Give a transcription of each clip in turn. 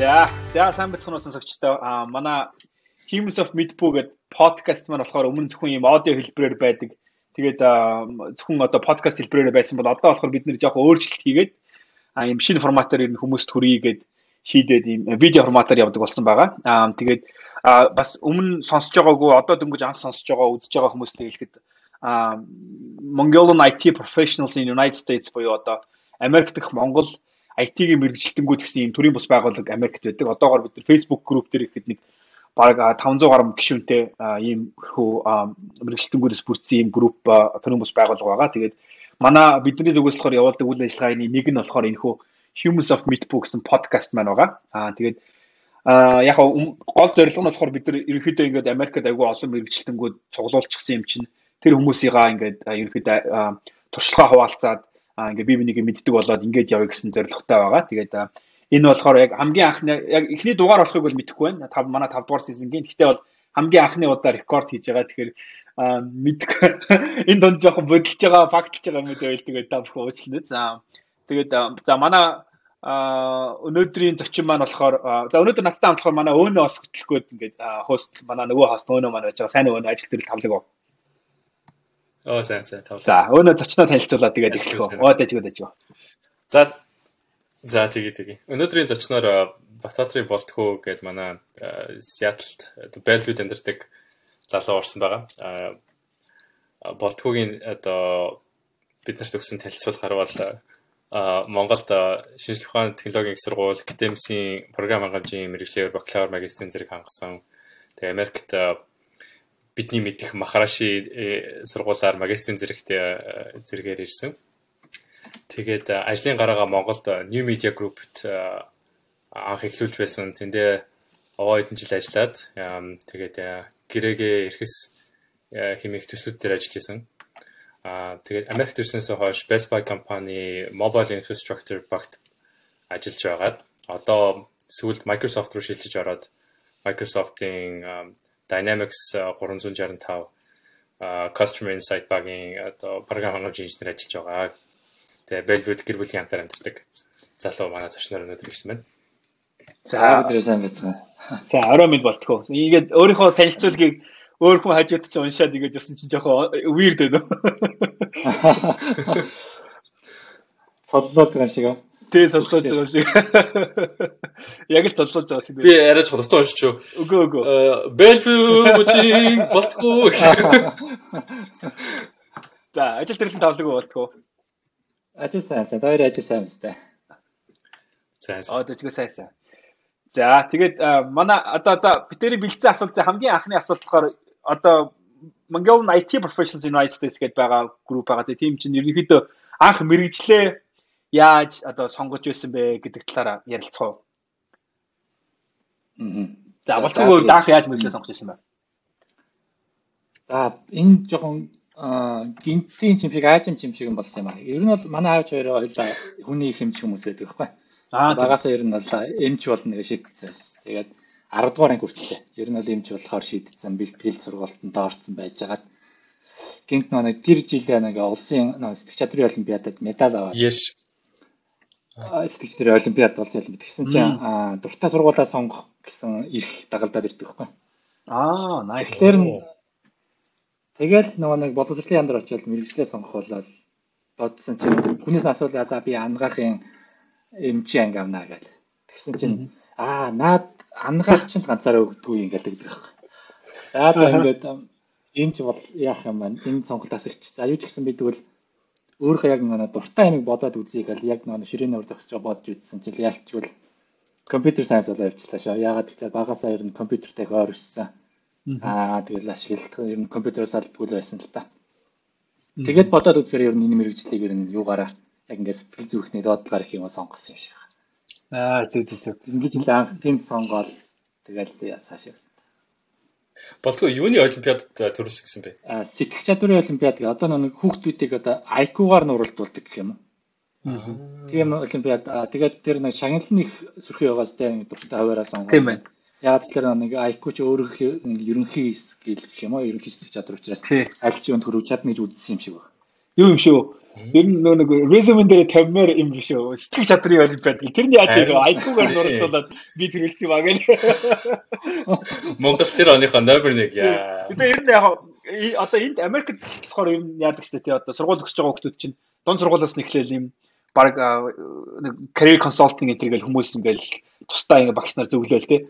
За, за сайн бацхан усан согчтой. Аа манай Humans of Midpoo гэдэг подкаст маань болохоор өмнө зөвхөн ийм аудио хэлбэрээр байдаг. Тэгээд зөвхөн одоо подкаст хэлбэрээр байсан бол одоо болохоор бид нэр жоохон өөрчлөлт хийгээд аа ийм шинэ форматаар ирнэ хүмүүст хүргэе гэд шийдээд ийм видео форматаар явдаг болсон байгаа. Аа тэгээд бас өмнө сонсож байгаагүй одоо дөнгөж анх сонсож байгаа үзэж байгаа хүмүүстээ хэлэхэд аа Mongolian IT professionals in United States буюу одоо Америк дахь Монгол IT-ийн мэрэгжилтэнгүүд гэсэн ийм төрлийн бус байгууллага Америкт байдаг. Одоогоор бид нар Facebook group дээр ихэд нэг баг 500 гаруй гишүүнтэй ийм хөө мэрэгжилтэнгүүдээс бүрдсэн ийм групп төрлийн бус байгууллага байгаа. Тэгээд манай бидний зүгээс болохоор явуулдаг үйл ажиллагааны нэг нь болохоор энэ хөө Humans of Meatbook гэсэн подкаст маань байгаа. Аа тэгээд а яг гол зорилго нь болохоор бид нар ерөнхийдөө ингээд Америкт айгүй олон мэрэгчлэнгүүд цуглуулчихсан юм чинь тэр хүмүүсийгаа ингээд ерөнхийдөө туршлагаа хуваалцаад ингээ би бинийг мэддэг болоод ингээд явъя гэсэн зорилготой байгаа. Тэгээд энэ болохоор яг хамгийн анхны яг эхний дугаар болохыг бол мэдэхгүй байна. Тав манай 5 дугаар сизонгийн. Гэхдээ бол хамгийн анхны удаа рекорд хийж байгаа. Тэгэхээр мэддэг. Энэ донд жоохон бодолж байгаа, фактлж байгаа юм дээр тэгээд та бүхэн уучлаарай. За тэгээд за манай а өнөөдрийн зочин маань болохоор за өнөөдөр надтай хамт болохоор манай өөнөө бас хөтлөхгүйд ингээд хост манай нөгөө хост өөнөө маань байж байгаа сайн өөнөө ажил дээр тавлаг. Оо сайн сайн тавлаа. За өөнөө зочноо танилцуулаад тэгээд эхлэх үү. Оо дайжгүй дайжгүй. За за тэгээ тэгээ. Өнөөдрийн зочноор Батбаатарын болтхоо гээд манай Сиэтлд Бэлвүүд амьдардаг залуу орсон байгаа. Болтхогийн одоо бид нарт өгсөн танилцуулгаар бол Монголд шинжлэх ухааны технологийн их сургууль, академийн програм хангамжийн мэрэгчлэр бакалавр, магистрийн зэрэг хангасан. Тэгээ Америкт бидний мэдих Махараши э, сургуулаар магистрийн зэрэгтэй э, зэрэгээр ирсэн. Тэгээд э, ажлын гараагаа Монголд New Media Group-т анх эхлүүлж байсан. Тэндээ овоо хэдэн жил ажиллаад тэгээд гэрээгээ ирэхс хэмээх төслүүд дээр ажиллаж исэн. Аа тэгээд Америкт ирсэнээс хойш Best Buy компани Mobile Infrastructure багт ажиллаж байгаад одоо сүүлд Microsoft руу шилжиж ороод Microsoft-ийн Dynamics 365 Customer Insight багийн одоо програм хангамж инженер ажиллаж байгаа. Тэгээ Belvue гэр бүлийн хамтар амьдардаг залуу манай зочноор өнөөдөр ирсэн байна. За өдрөө сайн байцгаана. За орой мэд болтгоо. Ингээд өөрийнхөө танилцуулгыг өөр хүн хажууд чинь уншаад ингээд ясан чинь жоохон weird байна. Содлуулж байгаа юм шиг аа. Тий, цодлуулж байгаа шиг. Яг л цодлуулж байгаа шиг. Би арай ч хурдан уншиж. Үгүй үгүй. Бэлфүү мужийн болтгоо. За, ажил төрлийн тавлаг болтгоо. Ажил сайн сайн. Хоёр ажил сайн байна. Сайн. Аа, дэжгээ сайн сайн. За, тэгээд манай одоо за бидний бэлдсэн асуулт хамгийн анхны асуулт болохоор одоо Mongolian IT Professionals United States гэдэг байгаа групп байгаа. Тийм чинь ерөнхийдөө анх мэрэгжлээ яаж одоо сонгож байсан бэ гэдэг талаараа ярилцгаа. Аа. За болтгоо даах яаж мэрэгчлээ сонгож байсан бэ? За энэ жоохон гинтийн чимшиг аажим чимшиг юм болсон юм аа. Ер нь бол манай аавч хоёроо хоёлаа хүний их хэмж хүмүүс байдаг байхгүй. Аа багасаа ер нь бол эмч болно гэж шийдсэн. Тэгээд 10 дугаар анги хүртэл ер нь бол эмч болохоор шийдсэн бэлтгэл сургалтанд орсон байж байгаа. Гинт нэг тэр жилээ нэг улсын сэтгэх чадрын олимпиадад медаль аваад. Yes сэтгэж тэр олимпиад болсон юм. Тэгсэн чинь дуртай сургуулаа сонгох гэсэн эрх дагалдаад ирдэг байхгүй. Аа, nice. Тэгэхээр тэгэл нөгөө нэг боловсролын яамд очиод мэрэгчлээ сонгох болол бодсон чинь хүнээс асуулаа за би ангаахын эмчи анги авнаа гэл. Тэгсэн чинь аа наад ангаах чинь ганцаараа өгдөггүй юм гэдэг байхгүй. За ингээд энэ ч бол яах юм байна. Энэ сонголтоос их. За юу ч гэсэн бид тэгвэл өөрөө яг нэг дуртай юмыг бодоод үзье гэл яг нэг ширээний өр зогсож бодож үзсэн чинь ялчгүй компьютер сайенс болоо явчихлаа шаа. Ягаад гэвэл багасаа ер нь компьютертэй их ойрсон. Аа тэгэл ашиглах ер нь компьютерээс албагүй байсан л та. Тэгээд бодоод үзэхээр ер нь энэ мэрэгжлийг ер нь юугаараа яг ингээд сэтгэл зүрхний доотлоор их юм сонгосон юм шиг. Аа зүг зүг зүг. Ингээд л анх тэнд сонгоод тэгэл ясааш явсан. Болтгоо юуны олимпиадад төрүүлсэн гэсэн бэ? Аа сэтгэх чадварын олимпиад гэх одоо нэг хүүхдүүдийг одоо IQ-гаар нуралдуулдаг гэх юм. Аа. Тийм олимпиад тэгээд тэр нэг шагналын их сөрхий байгаас тэ дуртай хаваараа сонгоо. Тийм байна. Яг тэгэхээр нэг IQ ч өөрөөх ерөнхий скил гэх юм уу? Ерөнхий сэтгэх чадвар учраас аль ч юунд хөрөж чадна гэж үзсэн юм шиг байна. Юу юм шүү. Ер нь нэг resume дээр тавьмаар юм биш үү? Сэтгэл чадрын олимпиад. Тэрний яа тийм IQ-гаар нурдуулаад би тэр үлдсэн юм аа гэл. Монгол тэр оныхоо номер 1 яа. Тэгээ ер нь яг одоо энд Америкт болохоор ер нь яадаг ч тийм одоо сургууль төгсөж байгаа хүмүүс чинь дунд сургуулиас нэхлээл юм баг нэг career consulting гэдэг хүмүүс ингээл тусдаа ингээ багш нар зөвлөөл тээ.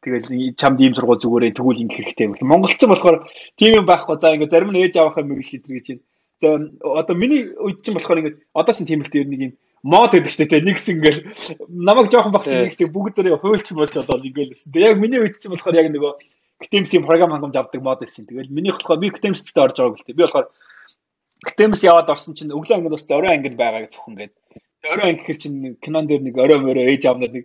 Тэгэл чамд ийм сургууль зүгээрээ тэгвэл ингэх хэрэгтэй юм. Монголчин болохоор тийм юм байхгүй. За ингээ зарим нь ээж авахын мэрэгч илэр гэж байна одоо миний үед чинь болохоор ингээд одоос нь тийм л тийм нэг юм мод гэдэг чинь те нэгс ингээл намайг жоохон багч нэгс бүгдээрээ хуйлч болж одоо ингээл тэгээ яг миний үед чинь болохоор яг нөгөө Ктемсийн програм хангамж авдаг мод байсан. Тэгэл минийх болохоор би Ктемстэй орж байгааг л те. Би болохоор Ктемс яваад орсон чинь өглөө ангид бас орой ангид байгаа гэж зөвхөн гээд орой анги гэхэр чинь кинон дээр нэг орой мөрөө ээж аавнаад нэг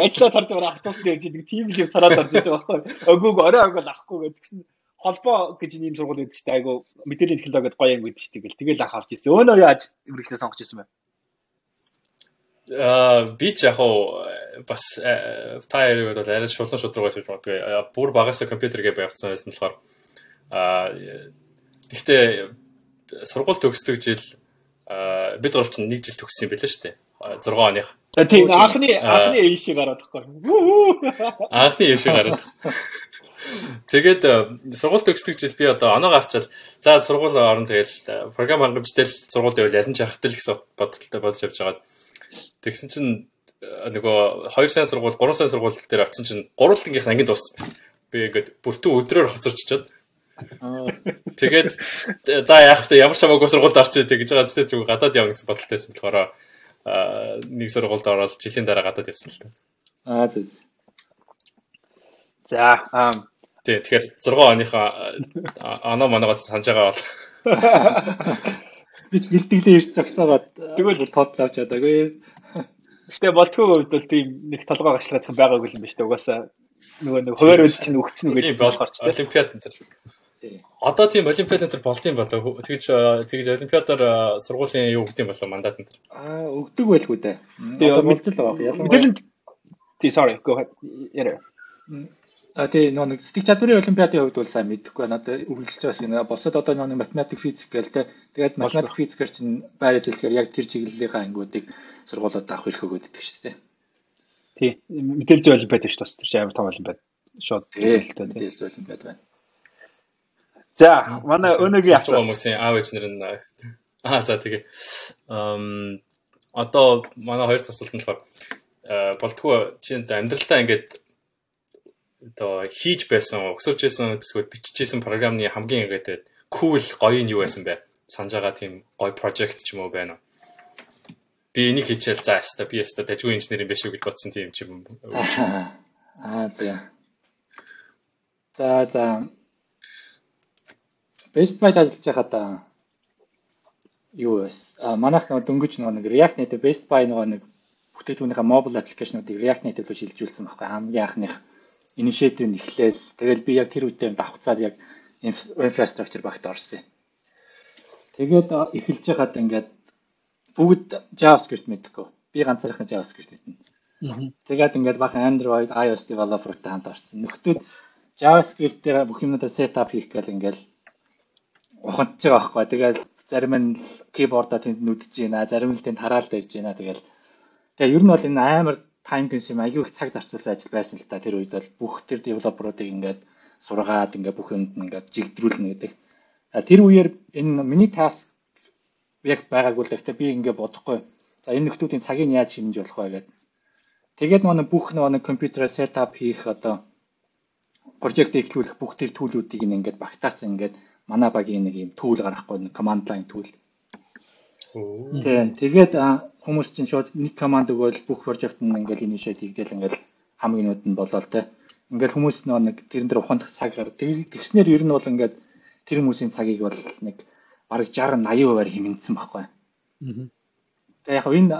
ажиллаа тарж байгаа автобус дээр явж нэг тийм л юм сараад орж иж байгаа байхгүй. Өгөөг орой анги авахгүй гэдгсэн холбоо гэж ийм сургууль байдаг шүү дээ. Айгу мэдээллийн технологид гоё юм гэдэг шүү дээ. Тэгэл анх авч ирсэн. Өөнөө яаж эврэхлээ сонгож ирсэн бэ? Аа би ч яг уу бас та яриг бол арай шулуун шудраг байж магадгүй. Бүр багасаа компьютергээ байвцсан байсан болохоор аа гэхдээ сургууль төгсдөг жил бид гурав чинь нэг жил төгссөн юм билээ шүү дээ. 6 оных. Тийм анхны анхны эйшээ гараад байхгүй. Анхны эйшээ гараад. Тэгээд э, сургууль төгсдөг жил би одоо оноог авчаал за сургууль орно тэгэл э, програм хангамжтай л сургууль явал ялан чахтал гэсэн бодолтой бодож явж байгаа. Тэгсэн чинь э, нөгөө 2 сайн сургууль 3 сайн сургууль дээр очсон чинь гурвангийнх ангид дууссан байсан. Би ингээд бүртэн өдрөөр хоцорччод Тэгээд за яах вэ ямар ч хамаагүй сургуульд орчих гэдэг гэж байгаа тийм гадаад явна гэсэн бодолтой байсан болохоор нэг сургуульд ороод жилийн дараа гадаад явсан л та. Аа зөв. За Тий, тэгэхээр 6 оныхоо оноо моноогоос санаж байгаа бол бид бэлтгэлээ ирж зогсоогоод тэгвэл тоотлоо авч чадаагүй. Гэтэ болтгүй үед бол тийм нэг толгой гашлагах юм байгаагүй юм байна шүү дээ. Угаасаа нөгөө нэг хуваар үйл чинь өгцөн гэж болохоор ч олимпиад энэ төр. Одоо тийм олимпиад энэ төр болд юм болоо. Тэгж тэгж олимпиадаар сургуулийн юу өгд юм болоо мандат энэ төр. Аа өгдөг байлгүй дээ. Одоо болд л байгаа. Ялангуяа Тий, sorry, go ahead. Яра. А тий нэг сэтгэл чадварын олимпиадын хувьд бол сайн мэдэхгүй байна. Одоо үргэлжлэж байгаа юм. Босод одоо нэг математик физик гээл те. Тэгээд математик физикэр чинь байр ажиллахаар яг тэр чиглэлийн ангиудыг сургуулиуд авах эрх өгöd идэх шүү дээ. Тий. Мэдээлэл зүйн олимпиад шүү дээ. Тэр чинь амар том олимпиад шууд мэдээлэл зүйн олимпиад байна. За, манай өнөөгийн асуулт хүмүүсийн аав ээжнэр нь аа за тэгээ. Эм одоо манай хоёр дахь асуулт нь болохоор болтгоо чи амьдралтаа ингээд одоо хийж байсан, өсөж байсан эсвэл бичижсэн програмны хамгийн ингээд cool гоё нь юу байсан бэ? Санаж байгаа тийм гоё project ч юм уу байна уу? Би энийг хийчихэл за яста би яста дажгүй инженер юм биш үү гэж бодсон тийм ч юм. Аа за. За за. Best Buy ажиллаж байхад юу вэ? А манайх нэг дөнгөж нэг React Native Best Buy нэг бүтээгдэхүүнийхээ mobile application-уудыг React Native руу шилжүүлсэн байхгүй хамгийн анхных initiative нь эхлээл тэгэл би яг тэр үедээ давхцаад яг infrastructure багт орсон юм. Тэгээд эхэлж байгаад ингээд бүгд JavaScript мэдгүй. Би ганцаархан JavaScript мэднэ. Тэгээд ингээд бахан Android, iOS developer-тай хамт орсон. Нөхдүүд JavaScript-ээр бүх юмудаа setup хийх гэл ингээд ухамдж байгаа байхгүй. Тэгээд зарим нь keyboard-а тэнд нүдэж байна, зарим нь тэнд хараалт тавьж байна. Тэгээд тэгээ ер нь бол энэ амар time consume аягүй их цаг зарцуулсан ажил байсан л та тэр үед бол бүх тэр девелоперуудыг ингээд сургаад ингээд бүх юмд ингээд жигдрүүлнэ гэдэг. Тэр үеэр энэ миний task яг байгаагүй л гэхдээ би ингээд бодохгүй. За энэ нөхдүүдийн цагийг яаж хэмж болох вэ гэдэг. Тэгээд манай бүх нэг компьютер сетап хийх одоо прожект эхлүүлэх бүх тэр төлүүдийг ингээд багтаасан ингээд манай багийн нэг юм түүл гаргахгүй нэг command line түүл. Тийм. Тэгээд хүмүүс чинь шууд нэг команд өгөөл бүх прожект нь ингээл initiate хийгээл ингээл хамгийн нүд нь болоо те. Ингээл хүмүүс нэг тэрэн дээр ухаандах цаг гар. Тэгснээр ер нь бол ингээд тэр хүмүүсийн цагийг бол нэг бараг 60 80%-аар хэмнэсэн байхгүй. Аа. Тэгээ яг энэ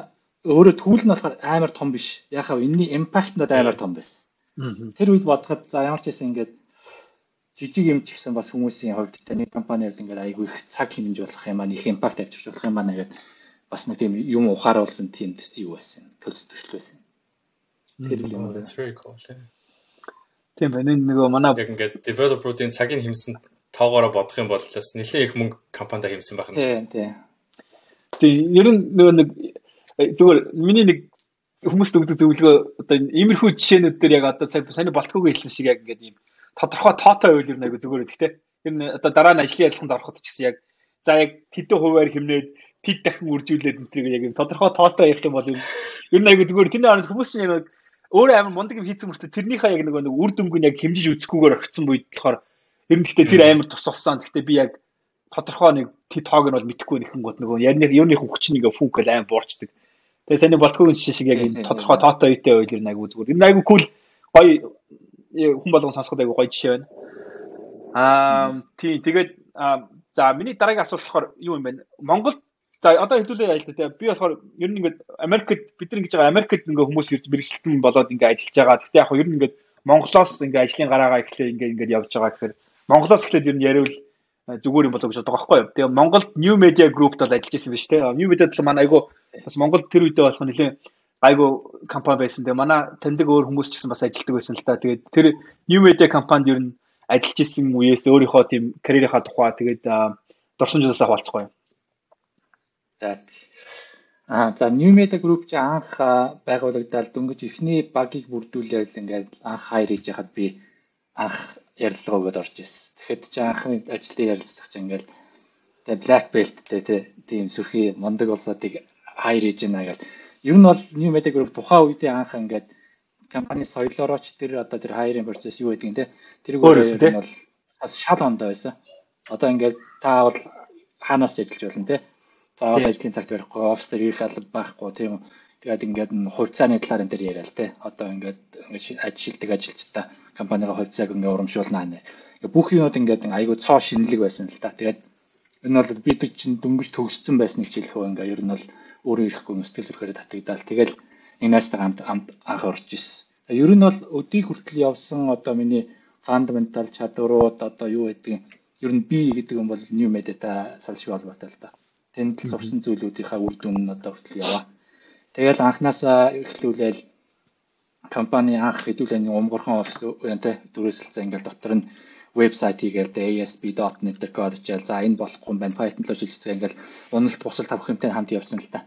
өөрөө түүл нь болохоор амар том биш. Яг хав энэний импакт нь амар том байсан. Тэр үед бодоход за ямар ч байсан ингээд жижиг юм ч гэсэн бас хүмүүсийн хувьд таны компанид ингээд айгүй их цаг хэмнэж болох юм аа, их импакт авчирч болох юм аа нэгэд бас нэг тийм юм ухааруулсан тийм юу байсан. Төлс төсөл байсан. Тэр юм cool. Тийм байна. Нөгөө манай яг ингээд developer-ийн цагийг хэмсэн тоогоороо бодох юм бол бас нэлээд их мөнгө компанид хэмсэн байх юм. Тийм тийм. Тийм ер нь нөгөө нэг э, зүгээр миний нэг хүмүүст өгдөг зөвлөгөө одоо иймэрхүү жишээнүүд дээр яг одоо сайн болтгоогүй хэлсэн шиг яг ингээд ийм тодорхой тоотой ер нь айгу зүгээр гэхдээ ер нь одоо дараа нь ажлын ярилцлаганд ороход ч гэсэн яг за яг хэдэн хувиар хэмнээд тэд дахин үржүүлээд энтрийг яг юм тодорхой тоотой ярих юм бол ер нь айгу зүгээр тэрний оронд хүмүүс чинь яг өөрөө амар мундаг юм хийсэн мөртөө тэрнийхээ яг нэг үр дүнг нь яг хэмжиж үзэхгүйгээр орхисон үед болохоор ер нь гэхдээ тэр амар тус болсон. Гэхдээ би яг тодорхой нэг тэд тоог нь бол мэдэхгүй нэхэн гот нөгөө ярины юуныхын хүч нэг фүүкэл аим буурчдаг. Тэгээ саний болтгоогийн жишээ шиг яг энэ тодорхой тоотой үедээ байл ер нь айгу зүгээр. Энэ айгу кул гоё хүн болгон сонсоход айгу гоё жишээ байна. Аа тий тэгээд за миний дараагийн асуулт болохоор юу юм бэ? Монгол за одоо хэвлүүлээ яа л да. Би болохоор ер нь ингээд Америкт бид нар ингэж байгаа Америкт ингээ хүмүүс ирж мэрэгчлэн болоод ингээ ажиллаж байгаа. Гэхдээ яг ер нь ингээд Монголоос ингээ ажлын гараагаа эхлээ ингээ ингээд явж байгаа гэхээр Монголоос эхлээд ер нь яриул зүгээр юм болоо гэж боддог байхгүй юу. Тэгээ Монголд New Media Group-д бол ажиллаж байсан биз дээ. New Media бол манай айгу бас Монголд тэр үедээ болох нэлээ айгу компани байсан. Тэгээ манай таньдаг өөр хүмүүс ч гэсэн бас ажилладаг байсан л та. Тэгээд тэр New Media компанид ер нь ажиллаж исэн үеэс өөрийнхөө тийм карьерийнхаа тухай тэгээд дурсамжлалаа хавалцахгүй юм. За Аа за New Media Group чи анх байгуулагдаад дөнгөж эхний багийг бүрдүүлээд ингээд анх хайр хийж хахад би анх ярилцлага өгөөд орж ирсэн. Тэгэхэд чи анхны ажлын ярилцлага чи ингээл тэгээ black beltтэй тийм сүрхий мундаг улсуудыг хайр хийж байна гэл. Ер нь бол New Media Group тухайн үедээ анх ингээд компани соёлоороо ч тэр одоо тэр хайрын процесс юу гэдэг нь те тэрийг өөр нь бол шал ондоо байсан. Одоо ингээд та бол хаанаас ажиллаж болно те. Заавал ажлын цагт барихгүй, офс дээр ирэх алба байхгүй тийм Тэгээд ингээд хувьцааны талаар энэ төр яриа л те. Одоо ингээд ажилтдаг ажилчдаа компанийн хувьцааг ингээд урамшуулнаа нэ. Бүх юмуд ингээд айгүй цоо шинэлэг байсан л та. Тэгээд энэ бол бид чинь дөнгөж төгссөн байсныг хэлэх үү ингээд ер нь бол өөрөө ирэхгүй сэтгэл зүрхээр татагдал. Тэгэл энэ наастай хамт анх орж ирсэн. Ер нь бол өдийг хүртэл явсан одоо миний фундаментал чадварууд одоо юу гэдэг ер нь би гэдэг юм бол new media салшгүй холбоотой л да. Тэнд сурсан зүйлүүдийнхаа үр дүн нь одоо хүртэл яваа. Тэгэл анханасаа эхлүүлээл компани анх хэдүүлээний умгархан офис үнтэй дүрээсэлцээ ингээл дотор нь вебсайт хийгээл ASP.NET код хичээл за энэ болохгүй юм байна Python руу шилжчихээ ингээл уналт бусал тавх юмтай хамт явсан л та.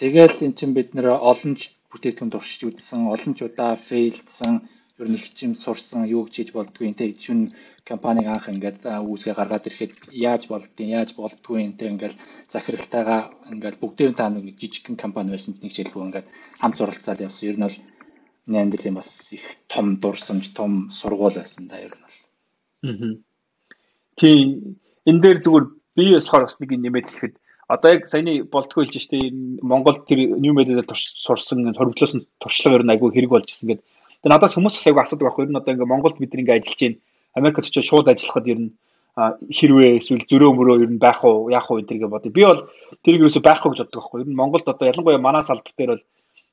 Тэгэл эн чин бид нэр олон бүтээгдэхүүн туршиж үзсэн, олон ч удаа фейлдсэн ер нь их чим сурсан юу гэж хийж болдгүй энэ гэж шүн компаниг анх ингээд үүсгээ гаргаад ирэхэд яаж болдгийг яаж болдгүй энэ ингээд захиралтайгаа ингээд бүгдээ та нэг жижигхэн компани байсан нэг хэлгүй ингээд хамт суралцаад явсан. Ер нь бол Неандерлийн бас их том дурсамж, том сургууль байсан да ер нь бол. Аа. Тийм энэ дээр зүгээр би болохоор бас нэг нэмээд хэлэхэд одоо яг саяны болтгоо хэлж штэ Монгол тэр new media дээр сурсан хоригдлоосон туршлага ер нь айгүй хэрэг болж исэн гэдэг Тэгээ надаас хүмүүс бас айгүй асуудаг байхгүй. Ер нь одоо ингээ Монголд бид ингээ ажиллаж байна. Америкт очиж шууд ажиллахад ер нь хэрвээ эсвэл зөрөө мөрөө ер нь байх уу, яах уу энэ бодё. Би бол тэрийг юусо байхгүй гэж боддог байхгүй. Ер нь Монголд одоо ялангуяа манай салбар дээр бол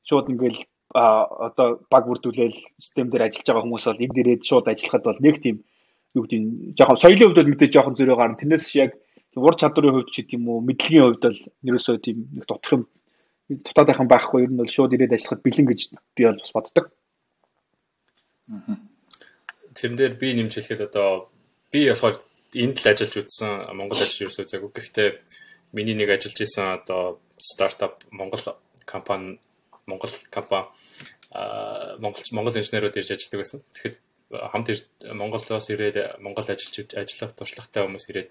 шууд ингээл одоо баг бүрдүүлээл систем дээр ажиллаж байгаа хүмүүс бол энд ирээд шууд ажиллахад бол нэг тийм юу гэдэг нь жоохон соёлын хувьд бол мэдээж жоохон зөрөө гарна. Тэрнээс яг ур чадварын хувьд ч гэдэг юм уу, мэдлэгийн хувьд бол ерөөсөө тийм нэг дутх юм дутаад байх юм байхгүй. Ер нь бол шууд ирээд ажиллахад бэлэн гэж би бол бас боддог. Тэрэн дээр би нэмж хэлэхэд одоо би болохоор энд л ажиллаж үзсэн Монгол ажил ерөөсөө зайгүй. Гэхдээ миний нэг ажиллаж исэн одоо стартап Монгол компани Монгол компани а Монгол Монгол инженерүүд ирж ажилладаг байсан. Тэгэхэд хамт Монголоос ирээд Монгол ажиллаж ажиллах туршлагатай хүмүүс ирээд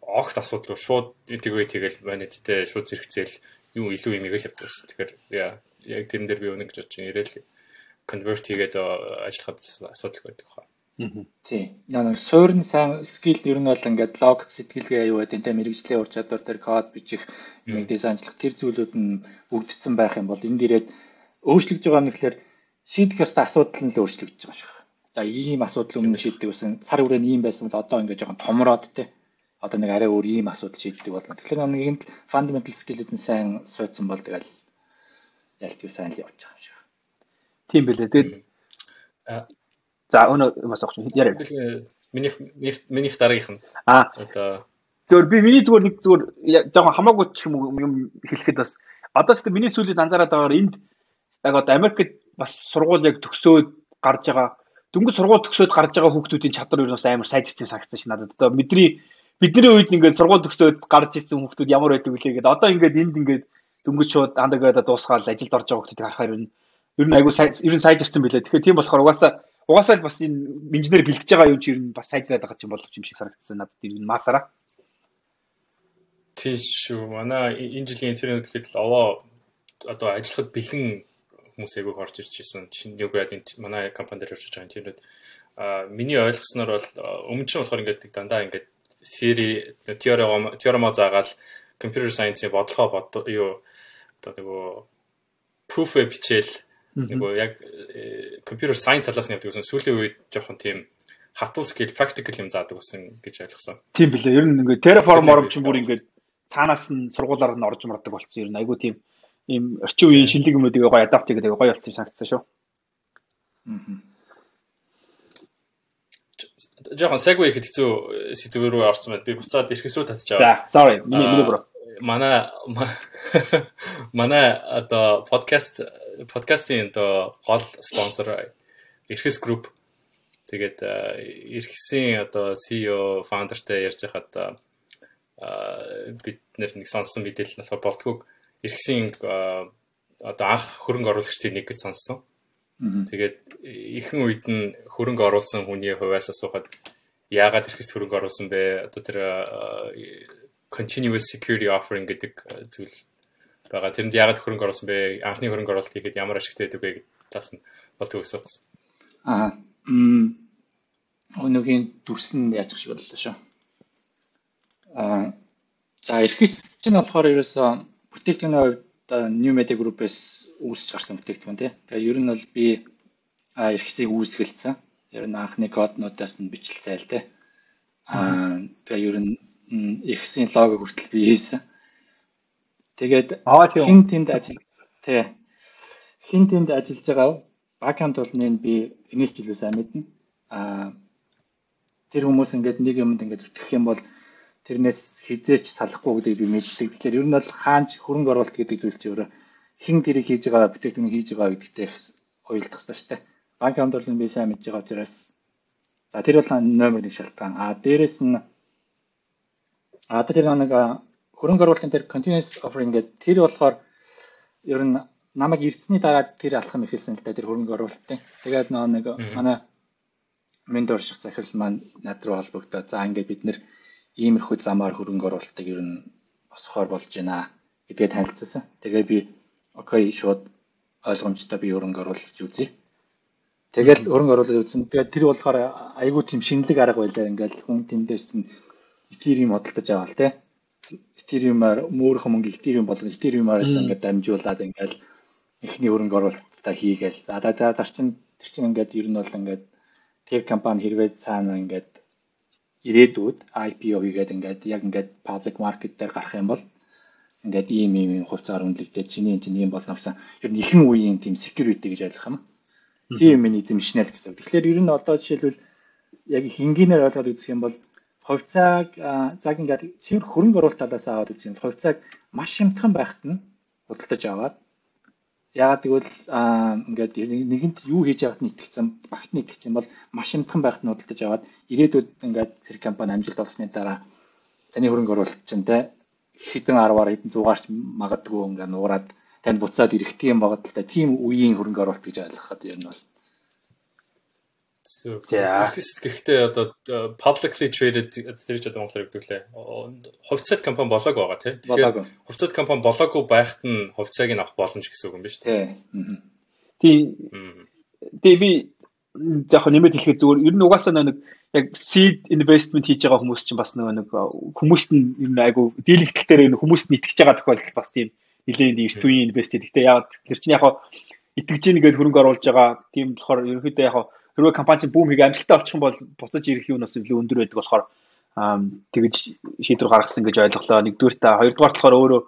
огт асуудал шууд тэгээ тэгэл манайдтэй шууд зэрэгцээл юу илүү юм игээл явдаг. Тэгэхээр яг тэрэн дээр би өнө гэж бодчих юм convert хийгээд ажиллахад асуудал байдаг хаа. Тийм. Яг суурин сайн скил ер нь бол ингээд лог сэтгэлгээ юу гэдэг энэ мэрэгжлийн ур чадвар төр код бичих, нэг дизайнчлах тэр зүйлүүд нь бүрдсэн байх юм бол энд ирээд өөрчлөгдөж байгаа нь гэхэлэр шийдэх ёстой асуудал нь л өөрчлөгдөж байгаа ших. За ийм асуудал өмнө шийддэг байсан. Сар хүрээний ийм байсан бол одоо ингээд жоохон томроод те. Одоо нэг арай өөр ийм асуудал шийддэг болно. Тэгэхээр нэг нь fundamental skill-үүд нь сайн суудсан бол тэгэл ялт юу сайн л явж байгаа юм шиг. Тийм билээ. Тэгээд за өнөө юмас авах чинь яриа. Миний миний дараагийнх нь. Аа. Одоо зөвөр би миний зүгээр нэг зүгээр жоохон хамаагүй ч юм хэлэхэд бас одоо гэхдээ миний сүүлийн анзаараад байгаагаар энд яг одоо Америкт бас сургууль яг төгсөөд гарч байгаа дөнгөж сургууль төгсөөд гарч байгаа хүүхдүүдийн чадвар юу бас амар сайжирсан санагдсан ш надад. Одоо бидний бидний үед ингээд сургууль төгсөөд гарч ирсэн хүүхдүүд ямар байдаг вүлээ гэдэг. Одоо ингээд энд ингээд дөнгөж шууд андагаад дуусгаад ажилд орж байгаа хүүхдүүдийг харахаар нь ер нь айгүй ер нь сайжирсан билээ. Тэгэхээр тийм болохоор угаасаа угаасаа л бас энэ инженер бэлгэж байгаа юм чи ер нь бас сайжраад байгаа юм болов юм шиг санагдсан надад ер нь масаараа. Тийм шүү. Манай энэ жилийн интернет гэхэд л овоо одоо ажиллахад бэлэн хүмүүс айгүй орж ирж байсан. Шинэ нэг град манай компани дээр явж байгаа интернет. А миний ойлгосноор бол өмнө нь болохоор ингээд дандаа ингээд theory теорем теоремо заагаад computer science-ийн бодлогоо бод юу одоо нөгөө proof бичээл нөгөө яг computer science талаас нь явдаг гэсэн сүүлийн үед жоохон тийм хатуу скил practical юм заадаг болсон гэж ойлгосон. Тийм билээ. Ер нь ингээд Terraform оромч бүр ингээд цаанаас нь сургуулаар нь орж мардаг болсон. Ер нь айгүй тийм ийм орчин үеийн шинэлэг юмнуудыг гоё адапт хийгээд гоё болсон санагдсан шүү. Аа жоохон segue ихэд хэцүү сэдв рүү орсон байна. Би буцаад ирэхс рүү татчих аваа. За, sorry. Миний миний бро. Манай манай одоо подкаст подкастын одоо гол спонсор Ирхэс групп. Тэгээд Ирхэсийн одоо CEO founder-тай ярьж байхад бид нэг сонссон мэдээлэл нь болохоор болтгоо Ирхэсийн одоо анх хөрөнгө оруулагчдын нэг гэж сонссон. Тэгээд ихэнх үед нь хөрөнгө оруулсан хүний хувьас асуухад яагаад ихэс хөрөнгө оруулсан бэ? Одоо тэр continuous security offering гэдэг зүйл байгаа. Тэрэнд яагаад хөрөнгө оруулсан бэ? Анхны хөрөнгө оруулалт хийхэд ямар ашигтай байдаг вэ гэдэг талаас нь болдог гэсэн юм. Аа. Өнөөгийн дүрсэн яаж шиг боллоо шүү. Аа. За ихэс чинь болохоор ерөөсөө бүтээгдэхүүний хувьд New Media Group-ээс үүсэж гарсан бүтээгдэхүүн тий. Тэгээ ер нь бол би эрхсийг үүсгэлцсэн. Ер нь анхны коднуудаас нь бичлцээ л тий. Аа тэгээ ер нь эрхсийн лого хүртэл би хийсэн. Тэгээд хин тэнд ажил тий. Хин тэнд ажиллаж байгаа баканд болны би энэс жилүү сайн мэднэ. Аа тэр хүмүүс ингээд нэг юмд ингээд зүтгэх юм бол тэрнээс хизээч салахгүй гэдгийг би мэддэг. Тэгэхээр ер нь бол хаанч хөрөнгө оруулалт гэдэг зүйл чинь өөрөө хэн тэрийг хийж байгаа бүтээгдэхүүн хийж байгаа гэдэгтэй ойлдох хэрэгтэй шүү дээ. Банк хамтлал нь би сайн мэдж байгаа учраас за тэр бол номер 1 шалтгаан. А дээрэс нь а тэр нэг хөрөнгө оруулалтын тэр continuous offering гэдэг тэр болохоор ер нь намайг ирцний дараа тэр алхам эхэлсэн л да тэр хөрөнгө оруулалтын. Тэгээд нэг манай ментор шиг захирал маань над руу холбогдоод за ингээд бид нэр иймэрхүү замаар хөрөнгө оруулалтыг ер нь босгохоор болж байна гэдгээ танилцсан. Тэгээ би окей шууд ойлгомжтой би хөрөнгө оруулалт үзье. Тэгэл хөрөнгө оруулалт үзсэн. Тэгээд тэр болохоор айгүй тийм шинэлэг арга байлаа. Ингээл хүн тэндээс нь Ethereum модалтаж аваа л те. Ethereum-аар мөөрөх мөнгө Ethereum болгон Ethereum-аас ингээд дамжуулаад ингээл эхний хөрөнгө оруулалтаа хийгээл. За дарчин тэр чинь ингээд ер нь бол ингээд тэр компани хэрвээ цаана ингээд ирээдүйд IPO хийгээд ингээд яг ингээд public market дээр гарах юм бол ингээд ийм ийм хувьцаар үнэлэгдээд чиний энэ чинь ийм болно гэсэн ер нь ихэнх үеийн тийм security гэж ойлгох юм. Тийм миний эзэмшнэл гэсэн. Тэгэхээр ер нь одоо жишээлбэл яг хингийнээр ойлгоод үзэх юм бол хувьцааг заг ингээд цэвэр хөрөнгө оруулалт талаас аваад үзэх юм. Хувьцааг маш хямдхан байхад нь худалдаж аваад Яагаад гэвэл ингээд нэгэнт юу хийж явахад нь итгэцэн багт нь итгэцэн бол маш хямдхан байхад нь худалдаж аваад ирээдүйд ингээд тэр компани амжилт олсны дараа таны хөрөнгө оруулалт чинь те хэдэн 10-аар хэдэн 100-аарч магадгүй ингээд нуураад танд буцаад ирэх тийм багталтай тийм үеийн хөрөнгө оруулалт гэж ойлгоход ер нь бол За. Гэхдээ одоо publicly traded тэр ч одоо монголоор гэдэг лээ. Хувьцаат компани болоог байгаа тийм. Тэгэхээр хувьцаат компани болоогүй байхад нь хувьцааг нь авах боломж гэсэн үг юм биш үү? Тийм. Тийм би яг нэмээд хэлэхэд зүгээр ер нь угаасаа нэг яг seed investment хийж байгаа хүмүүс чинь бас нэг хүмүүст нь ер нь айгу дийлэгдэл дээр энэ хүмүүст нь итгэж байгаа тохиолдол бас тийм нэлээд эрт үеийн инвест. Гэхдээ яг тэр чинь яг итгэж ийн гэдэг хөрөнгө оруулж байгаа тийм болохоор ерөнхийдөө яг хэрвээ компани бүүм хийг амжилттай очих юм бол буцаж ирэх юм бас илүү өндөр байдаг болохоор тэгэж шийдвэр гаргасан гэж ойлголоо. Нэгдүгээр та хоёрдугаар болохоор өөрөө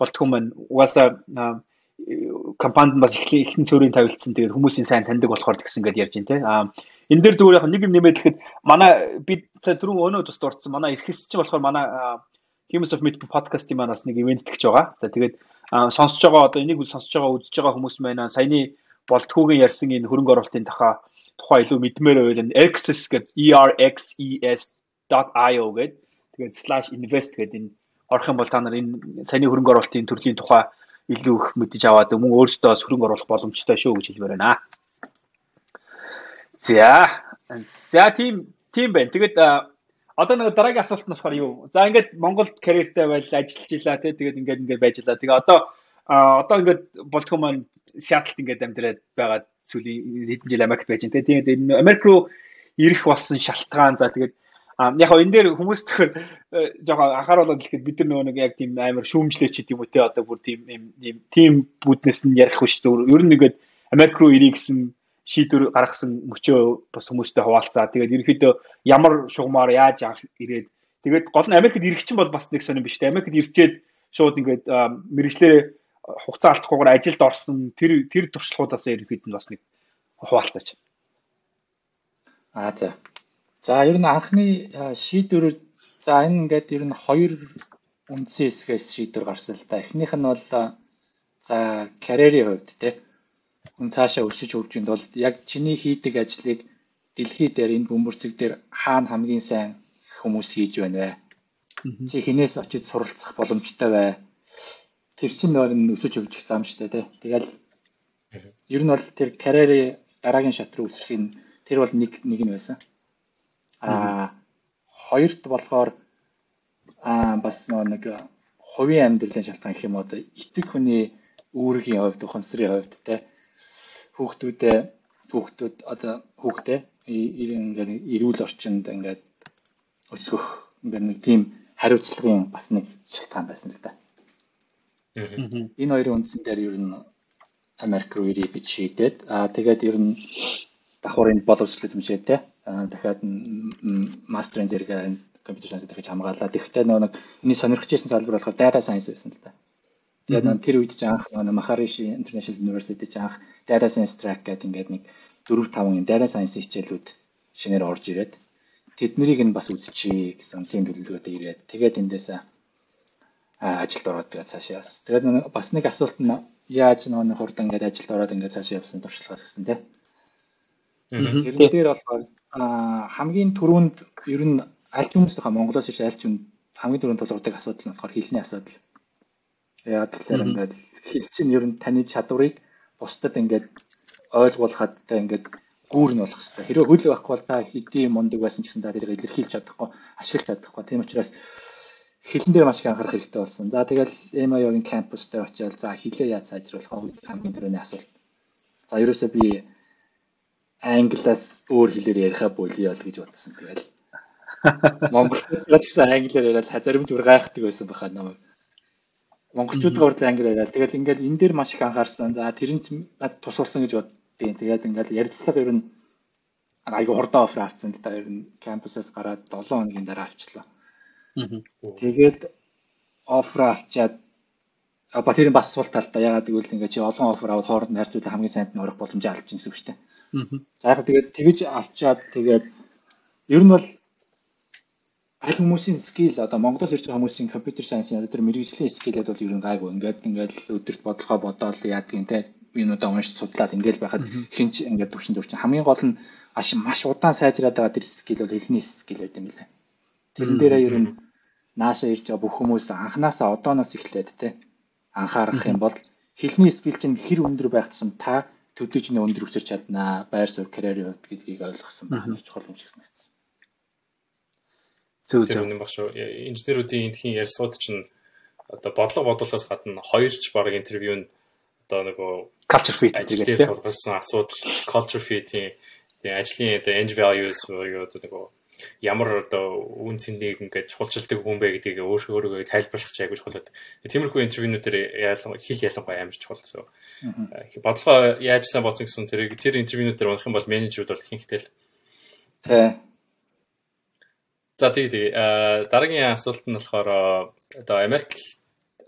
болтгүй маань угаасаа компанид бас ихэнх суурийг тавилдсан. Тэгээд хүмүүсийн сайн таньдаг болохоор тэгсэн гэж ярьж байна те. А энэ дээр зүгээр яг нэг юм нэмээд хэлэхэд манай бид за түрүүн өнөө тус дурдсан. Манай эрхэс чинь болохоор манай Humans of Myth podcast-ийн маань бас нэг ивент тэгж байгаа. За тэгээд сонсож байгаа одоо энийг сонсож байгаа үзэж байгаа хүмүүс маань саяны болтгоогийн ярьсан энэ хөрөнгө оруулалтын тухай тухай илүү мэдмээр байвал Exes гэдэг erxes.io гэдэг тэгээд /invest гэдэг энэ орох юм бол та нар энэ саяны хөрөнгө оруулалтын төрлийн тухай илүү их мэдэж аваад мөн өөрсдөө хөрөнгө оруулах боломжтой шүү гэж хэлмээр байна. За. За тийм тийм байна. Тэгээд одоо нэг дараагийн асуулт нь болохоор юу? За ингээд Монголд карьертэй байл ажиллаж илаа тий тэгээд ингээд ингээд байж лаа. Тэгээ одоо одоо ингээд болтгоо маань Сиэтлд ингээд амьдраад байгаа сүүлийн хэдэн жил Америкт байж байна. Тэгээд энэ Америк руу ирэх болсон шалтгаан за тэгээд яг энэ дээр хүмүүс зөвхөн жоохон анхааруулаад хэлэхэд бид нар нөгөө нэг яг тийм амар шүүмжлээч гэдэг юм уу те одоо бүр тийм юм тийм бүднэс нь ярих биш зөв ер нь нэгэд Америк руу ирэх гэсэн шийдвэр гаргасан мөчөө бас хүмүүстэй хуваалцаа. Тэгээд ерөнхийдөө ямар шугамаар яаж авах ирээд тэгээд гол нь Америкт ирэх чинь бол бас нэг сонирн биш те. Америкт ирчээд шууд ингээд мэрэгчлээ хугацаа алдахгүйгээр ажилд орсон тэр тэр туршлагуудаас ерөнхийд нь бас нэг хуваалцаач. Аа за. За ер нь анхны шийдвэр за энэ ингээд ер нь хоёр үндсэн хэсгээс шийдвэр гарсан л да. Эхнийх нь бол за карьерийн хувьд тий. Хүн цаашаа өсөж хөгжинд бол яг чиний хийдэг ажлыг дэлхий дээр энэ бөмбөрцөг дээр хаана хамгийн сайн хүмүүс хийж байна вэ? Чи хинээс очиж суралцах боломжтой бай. Тэр чинь нөр нь өсөж хөгжих зам дээ тий. Тэгэл ер нь бол тэр карьерийн дараагийн шат руу өсөхийн тэр бол нэг нэг нь байсан. Аа хоёрт болохоор аа бас нэг хувийн амьдралын шалтгаан гэх юм уу эцэг хүний үүргийн хувьд ухамсарын хувьд те хүүхдүүдээ хүүхдүүд одоо хүүхдээ ингээд эрүүл орчинд ингээд өсгөх ингээд нэг тийм хариуцлагын бас нэг шалтгаан байсан л да. Энэ хоёрын үндсэн дээр ер нь Америк руу ирэх гэж шийдээд аа тэгээд ер нь давхар энд боловсрол эзэмшээ те дахиад мастерын зэрэг компьютер сайенс дахиж хамгаалаад тэгэхдээ нөгөө нэг миний сонирхож байсан салбар болохоор data science байсан л да. Тэгээд -hmm. тэр үед ч анх нөгөө Maharishi International University ч анх data science track гэдэг ингээд нэг 4 5 юм data science хичээлүүд шинээр орж ирээд тэднийг нь бас үдчихье гэсэн тийм төлөвлөгөөтэй ирээд тэгээд эндээс ажилд ороод тэгээд цаашаа явсан. Тэгээд бас нэг асуулт нь яаж нөгөө хурдан ингээд ажилд ороод ингээд цаашаа явсан туршлагаас гэсэн тийм. Тэрэн дээр болохоор хамгийн түрүүнд ер нь аль хүмүүсийнхаа Монголоос иш аль юм хамгийн түрүүнд тулгардаг асуудал нь болохоор хэлний асуудал. Яагаад гэвэл ингээд хэл чинь ер нь таны чадварыг бусдад ингээд ойлгуулахад та ингээд гүүр нь болох хэрэгтэй. Хэрвээ хөл байхгүй бол та хэдийн мундаг байсан ч гэсэн та тэрийг илэрхийлж чадахгүй, ашиглаж чадахгүй. Тийм учраас хэлэн дээр маш их анхаарах хэрэгтэй болсон. За тэгэл MIO-гийн кампус дээр очиад за хэлээ яаж сайжруулах вэ хамгийн түрүүний асуулт. За ерөөсөө би англиас өөр хэлээр ярихаа болиё л гэж бодсон. Тэгэл Монголчууд гэсэн англиар яриад зарим зүр гайхдаг байсан баха намайг. Монголчуудгаар л англи яриад тэгэл ингээл энэ дээр маш их анхаарсан. За тэр нь над тусалсан гэж боддیں۔ Тэгээд ингээл ярилцлага ер нь айгу хурдан офер авцсан да ер нь кампусаас гараад 7 хоногийн дараа авчлаа. Тэгээд офер авчаад ба тэрийн бас сул талтай ягаад гэвэл ингээ чи олон офер аваад хооронд харьцуулах хамгийн сайнд нь орох боломжийг чинь гэсэн үг шүү дээ. За яг тэгээд тэгж авчаад тэгээд ер нь бол аль хүмүүсийн скил одоо Монголоос ирж байгаа хүмүүсийн компьютер сайенсийн одоо тэр мэрэгжлийн скилэд бол ер нь гайгүй. Ингээд ингээд өдөрт бодлогоо бодоол яадгийн те юунуудаа уншиж судлаад ингээд байхад хинч ингээд төвшин төвшин хамгийн гол нь маш удаан сайжраад байгаа тэр скил бол эхний скил байт юм лээ. Тэрэн дээрээ ер нь нааша ирж байгаа бүх хүмүүс анханасаа одооноос эхлээд те анхаарах юм бол хэлний скил чинь хэр өндөр байх тусам та төдийч нэ өндөр өсөж чаднаа байр суурь карьерийн хувьд гэдгийг ойлгосон байх нь чухал юм шиг санагдсан. Зөв зөв юм баг шүү. Инженеруудын эндхийн ярьсууд чинь одоо бодлого бодуулахаас гадна хоёрч баг интервью нь одоо нөгөө culture fit гэдэг тийм тулгарсан асуудал culture fit-ийн тийм ажлын одоо end values буюу одоо нөгөө ямар одоо үн цэнийг ингээд чухалчилдаг хүн бэ гэдгийг өөрөө өөрийгөө тайлбарлах чиг айгуу чухал. Тиймэрхүү интервьюнуудэр ялан хэл ялангуяа амар чухал. Бодлого яаж сайн болсон гэсэн тэрийг тэр интервьюнуудэр унах юм бол менежерүүд бол ихэнхдээ л тий. За тий тий. Дараагийн асуулт нь болохоор одоо Америк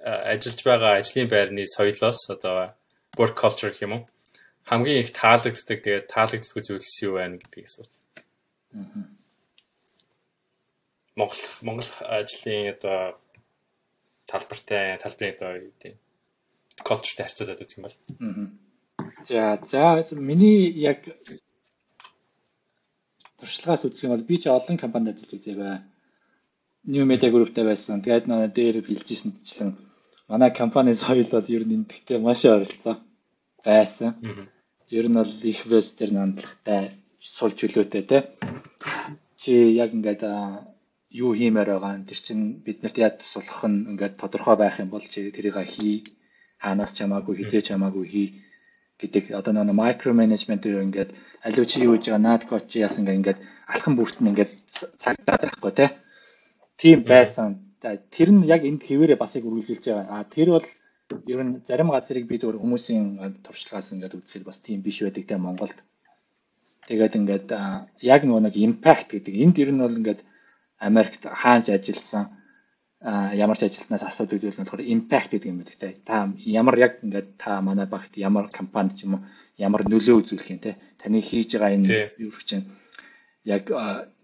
ажиллаж байгаа ажлын байрны соёлоос одоо work culture гэх юм уу? хамгийн их таалагддаг тэгээд таалагддаггүй зүйлс юу байна гэдгийг асуу. Аа Монгол Монгол ажлын одоо талбартай талбарын одоо юу гэдэг culture-тэй харьцуулаад үзэх юм бол. За за миний яг туршлагаас үзэх юм бол би ч олон компанид ажиллаж үзээгүй. New Media Group-тэй байсан. Тэгээд нөө дээр хэлжсэнчлэн манай компани соёл бол ер нь энтгэхтэй маш ойролцоо байсан. Ер нь бол их вест төр нандлагатай сул чөлөөтэй те. Чи яг ингээд юу хиймээр байгаа. Тэр чинь биднэрт яаж тусалах нь ингээд тодорхой байх юм бол чи тэрийг хий хаанаас чамаагүй хизээ чамаагүй хий гэдэг одоо нэг микро менежмент юу ингээд аливаа чи юу гэж байгаа наад коч яасан ингээд алхан бүрт нь ингээд цагдаад байхгүй те тийм байсан. Тэр нь яг энд хэвээрээ бас яг үргэлжилж байгаа. А тэр бол ер нь зарим газрыг би зөвхөн хүмүүсийн туршлагаас ингээд үзэхэд бас тийм биш байдаг те Монголд. Тэгээд ингээд яг нөгөө нэг импакт гэдэг энд ер нь бол ингээд Америкт хаанч ажилласан ямар ч ажилтнаас асуудаг зүйл нь болохоор импакт гэдэг юм байдаг те. Та ямар яг ингээд та манай багт ямар компанид ч юм уу ямар нөлөө үзүүлэх юм те. Таны хийж байгаа энэ юу гэх чинь яг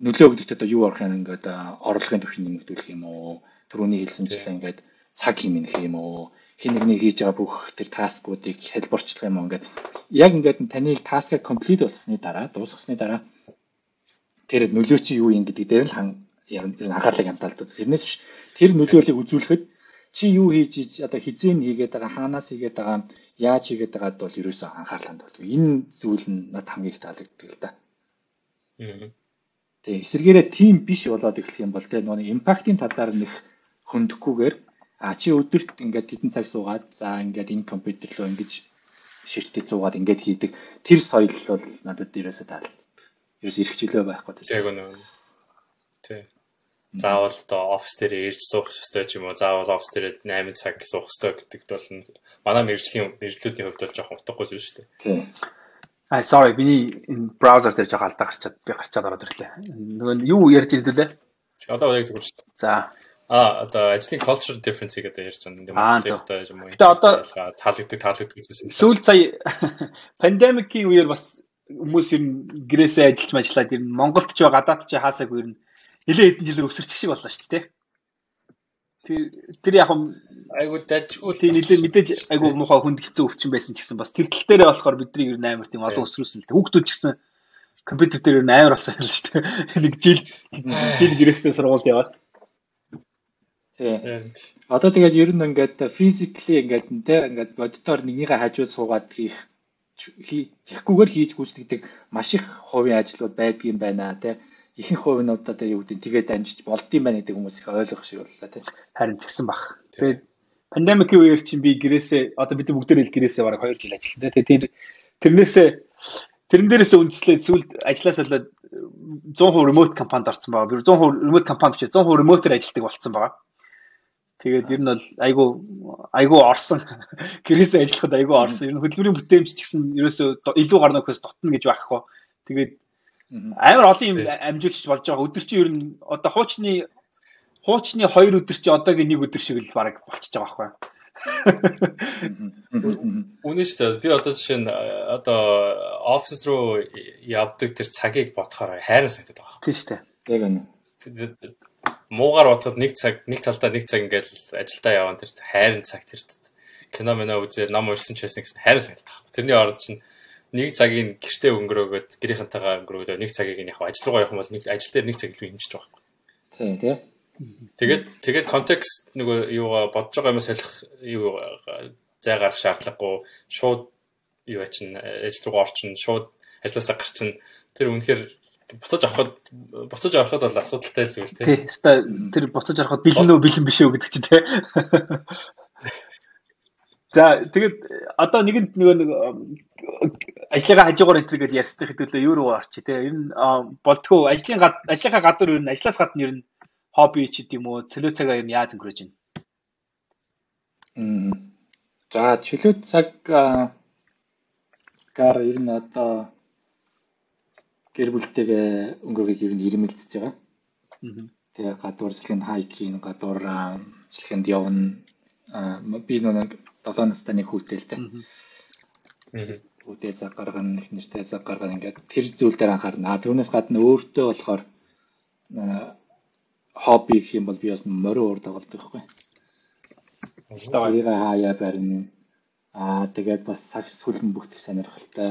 нөлөө өгдөгт одоо юу орох юм ингээд орлогын түвшин нэмэгдүүлэх юм уу түрүүний хэлсэнчлээ ингээд цаг хэмнэх юм уу хин нэгний хийж байгаа бүх тэр таскуудыг хэлбэрчлэх юм уу ингээд яг ингээд таны таскаа комплит болсны дараа дуусгасны дараа тэр нөлөө чи юу юм гэдэг дээр л хан анхаарлыг хандуулдаг. Тэрнээс биш тэр нөлөөллийг үзүүлэхэд чи юу хийж одоо хизээ хийгээд байгаа хаанаас хийгээд байгаа яаж хийгээд байгаад бол ерөөсөө анхаарал хандуулдаг. Энэ зүйл нь над хамгийн их таалагддаг л да. Тэгээ эсэргээрээ тийм биш болоод эхлэх юм бол тэгээ нөгөө импактын талаар нэх хөндөхгүйгээр а чи өдөрт ингээд хэдэн цаг суугаад за ингээд энэ компьютер руу ингэж ширтээ суугаад ингээд хийдэг тэр соёл бол надад ерөөсөө таалагддаг. Ерөөс эрхчлөө байхгүй тийм. Яг үнэ. Тий. Заавал одоо офис дээр ирж суух ёстой ч юм уу, заавал офис дээр 8 цаг суух ёстой гэдэгт бол манай мэржлийн мэржлүүдийн хувьд бол жоохон утгагүй зүйл шүү дээ. Тий. Аа sorry биний энэ браузер дээр жоо алдаа гарчаад би гарчаад ороод ирлээ. Нөгөө юу ярьж ирдүүлээ? Одоо яг зүгээр шүү дээ. За. Аа одоо ажлын culture difference гэдэг ярьж байгаа юм дээ. юм уу? Гэтэ одоо таалагддаг таалагддаг зүйлс. Сүүл сая пандемикийн үеэр бас хүмүүс ер нь гэрээсээ ажиллаж ажиллаад ер нь Монголд ч гадаад ч хаасаагүй ер нь нэлээд хэдэн жилээр өсөрчих шиг боллоо шүү дээ. Тэр тэр яг айгуу дажгүй тийм нэлээд мэдээж айгуу муухай хүнд хэцүү өвчин байсан ч гэсэн бас тэр тал дээрээ болохоор бидний ер нь амар тийм олон өсрүүлсэн л хүүхдүүд ч гэсэн компьютер дээр ер нь амар болсон юм шүү дээ. Нэг жил жил гэрээсээ сургуульд яваад. Тийм. Одоо тэгээд ер нь ингээд физикли ингээд те ингээд бодитоор нэгнийхээ хажууд суугаад хийх хийхгүйгээр хийж гүйцэтгэдэг маш их хувийн ажлууд байдгийн байна те ихэнх хувь нь одоо юу гэдэг тэгээд амжиж болдсон байна гэдэг хүмүүс их ойлгох шиг боллоо тийм. Харин тэгсэн баг. Тэгээд пандемикийн үеэр чинь би гэрээсээ одоо бид бүгдээ л гэрээсээ бараг 2 жил ажилласан тийм. Тэр тэрнээсээ тэрэн дээрээс үндэслээд сүүлд ажилласаа болоод 100% remote компанид орсон байгаа. Би 100% remote компани биш 100% remote-ээр ажилладаг болсон байгаа. Тэгээд ер нь бол айгу айгу орсон гэрээсээ ажиллахад айгу орсон. Ер нь хөдөлмөрийн бүтээмж ч гэсэн ерөөсөө илүү гарна гэхээс дотно гэж байхгүй. Тэгээд Амар олон юм амжуулж болж байгаа. Өдөр чи ер нь одоо хуучны хуучны 2 өдөр чи одоогийн 1 өдөр шиг л баг болчихж байгаа байхгүй. Үнэ шүү дээ. Би одоо жишээ нь одоо офис руу явдаг тэр цагийг бодохоор хайран санагдаад байгаа. Тийм шүү дээ. Яг үнэ. Муугаар бодоход нэг цаг нэг талдаа нэг цаг ингээл ажилдаа явсан тэр хайран цаг тэр кино мэнэ үзээ ном уншсан ч байсан гэсэн хайран санагдаад байгаа. Тэрний оронд чинь нэг цагийг гэртээ өнгөрөөгөөд гэрийнхэнтэйгээ өнгөрөөгөөд нэг цагийг нь яг ажил руугаа явах юм бол нэг ажил дээр нэг цаг илүү хэмжиж байгаа байхгүй. Тий, тий. Тэгээд тэгээд контекст нөгөө юугаа бодож байгаа юм солих юу зай гарах шаардлагагүй шууд юу ачин ажил руугаа орчин шууд ажилласаа гарчин тэр үнэхээр буцаж авахд буцаж авахд бол асуудалтай зүйл тий. Тий, тэр буцаж авахд бэлэн нөө бэлэн биш үү гэдэг чинь тий. За тэгээд одоо нэгэнд нөгөө нэг ажлынхаа хажуугаар энэ гэдэг ярьсан хэдүүлээ юу руу орчих те. Ер нь болтгоо ажлын ажлынхаа гадар ер нь ажлаас гадна ер нь хобби ч гэдэм үү цөлөө цагаа ер нь яаж өнгөрөөж байна? За чөлөө цаг гар ер нь одоо гэр бүлтэйгээ өнгөрөхийг ер нь ирмэлцэж байгаа. Тэгээ гадуур жилхэн хайкийн гадуур жилхэнд явна. би нэг 7 настай нэг хүүтэй л дээ. Хүүтэй цаг гаргана, их нэртэй цаг гаргана ингээд тэр зүйл дээр анхаарна. Түүнээс гадна өөртөө болохоор хобби гэх юм бол би бас морин уур тоглодог байхгүй. Стаалига хаяа барина. Аа тэгээд бас сакс хүлэн бүхтэх сонирхолтой